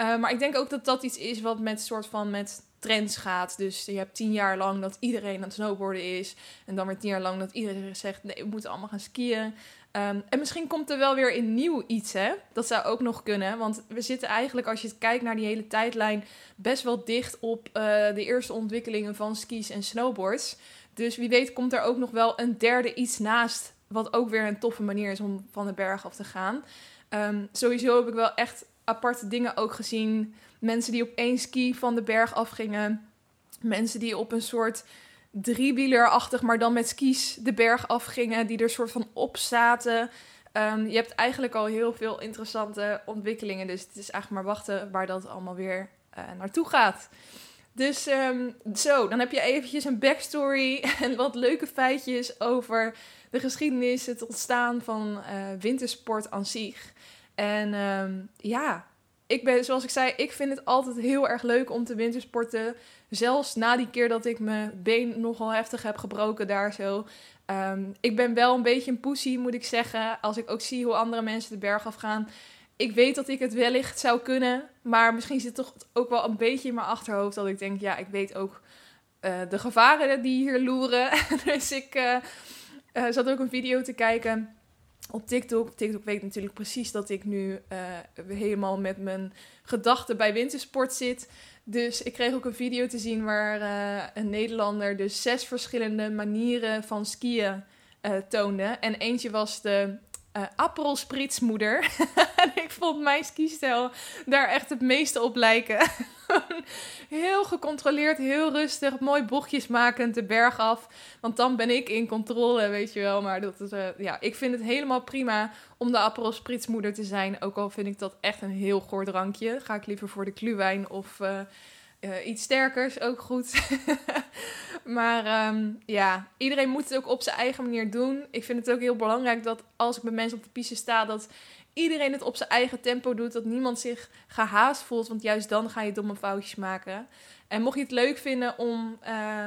Uh, maar ik denk ook dat dat iets is wat met soort van met trends gaat. Dus je hebt tien jaar lang dat iedereen aan het snowboarden is. En dan weer tien jaar lang dat iedereen zegt: nee, we moeten allemaal gaan skiën. Um, en misschien komt er wel weer een nieuw iets, hè? Dat zou ook nog kunnen. Want we zitten eigenlijk, als je kijkt naar die hele tijdlijn, best wel dicht op uh, de eerste ontwikkelingen van skis en snowboards. Dus wie weet komt er ook nog wel een derde iets naast. Wat ook weer een toffe manier is om van de berg af te gaan. Um, sowieso heb ik wel echt aparte dingen ook gezien. Mensen die op één ski van de berg afgingen. Mensen die op een soort driewielerachtig, maar dan met skis de berg afgingen. Die er soort van op zaten. Um, je hebt eigenlijk al heel veel interessante ontwikkelingen. Dus het is eigenlijk maar wachten waar dat allemaal weer uh, naartoe gaat. Dus um, zo, dan heb je eventjes een backstory en wat leuke feitjes over de geschiedenis, het ontstaan van uh, wintersport aan zich. En um, ja, ik ben, zoals ik zei, ik vind het altijd heel erg leuk om te wintersporten. Zelfs na die keer dat ik mijn been nogal heftig heb gebroken daar zo. Um, ik ben wel een beetje een poesie, moet ik zeggen. Als ik ook zie hoe andere mensen de berg afgaan. Ik weet dat ik het wellicht zou kunnen. Maar misschien zit toch ook wel een beetje in mijn achterhoofd. Dat ik denk, ja, ik weet ook uh, de gevaren die hier loeren. dus ik uh, uh, zat ook een video te kijken op TikTok. TikTok weet natuurlijk precies dat ik nu uh, helemaal met mijn gedachten bij wintersport zit. Dus ik kreeg ook een video te zien waar uh, een Nederlander dus zes verschillende manieren van skiën uh, toonde. En eentje was de uh, en ik vond mijn skistijl daar echt het meeste op lijken. heel gecontroleerd, heel rustig, mooi bochtjes makend de berg af. Want dan ben ik in controle, weet je wel. Maar dat is, uh, ja, ik vind het helemaal prima om de Aperol Spritsmoeder te zijn. Ook al vind ik dat echt een heel goor drankje. Ga ik liever voor de kluwijn of... Uh, uh, iets sterkers, ook goed. maar um, ja, iedereen moet het ook op zijn eigen manier doen. Ik vind het ook heel belangrijk dat als ik met mensen op de piste sta, dat iedereen het op zijn eigen tempo doet. Dat niemand zich gehaast voelt, want juist dan ga je domme foutjes maken. En mocht je het leuk vinden om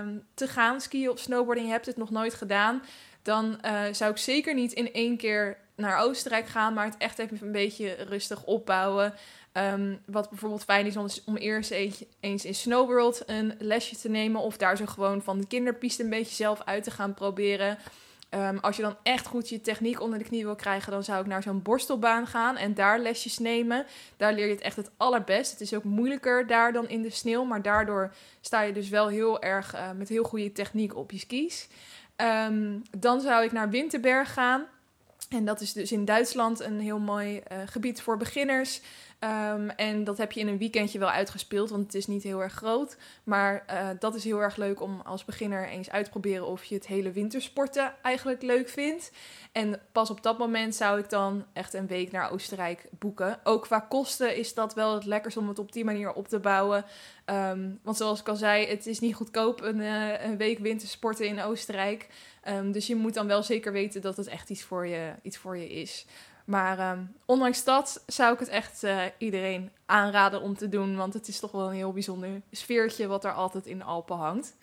um, te gaan skiën of snowboarden en je hebt het nog nooit gedaan, dan uh, zou ik zeker niet in één keer naar Oostenrijk gaan, maar het echt even een beetje rustig opbouwen. Um, wat bijvoorbeeld fijn is om, eerst eens in Snowworld een lesje te nemen. Of daar zo gewoon van de kinderpiste een beetje zelf uit te gaan proberen. Um, als je dan echt goed je techniek onder de knie wil krijgen, dan zou ik naar zo'n borstelbaan gaan en daar lesjes nemen. Daar leer je het echt het allerbest. Het is ook moeilijker daar dan in de sneeuw, maar daardoor sta je dus wel heel erg uh, met heel goede techniek op je skis. Um, dan zou ik naar Winterberg gaan. En dat is dus in Duitsland een heel mooi uh, gebied voor beginners. Um, en dat heb je in een weekendje wel uitgespeeld, want het is niet heel erg groot. Maar uh, dat is heel erg leuk om als beginner eens uit te proberen of je het hele wintersporten eigenlijk leuk vindt. En pas op dat moment zou ik dan echt een week naar Oostenrijk boeken. Ook qua kosten is dat wel het lekkers om het op die manier op te bouwen. Um, want zoals ik al zei, het is niet goedkoop een, uh, een week wintersporten in Oostenrijk. Um, dus je moet dan wel zeker weten dat het echt iets voor je, iets voor je is. Maar um, ondanks dat zou ik het echt uh, iedereen aanraden om te doen. Want het is toch wel een heel bijzonder sfeertje wat er altijd in de Alpen hangt.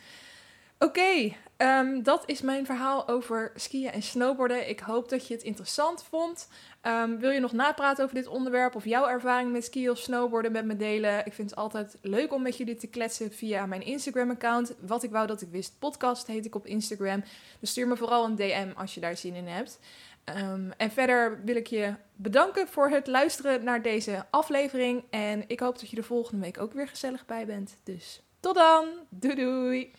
Oké, Oké, ehm, dat is mijn verhaal over skiën en snowboarden. Ik hoop dat je het interessant vond. Ehm, wil je nog napraten over dit onderwerp of jouw ervaring met skiën of snowboarden met me delen? Ik vind het altijd leuk om met jullie te kletsen via mijn Instagram-account. Wat ik wou dat ik wist, podcast heet ik op Instagram. Dus stuur me vooral een DM als je daar zin in hebt. Ehm, en verder wil ik je bedanken voor het luisteren naar deze aflevering. En ik hoop dat je er volgende week ook weer gezellig bij bent. Dus tot dan. Doei doei.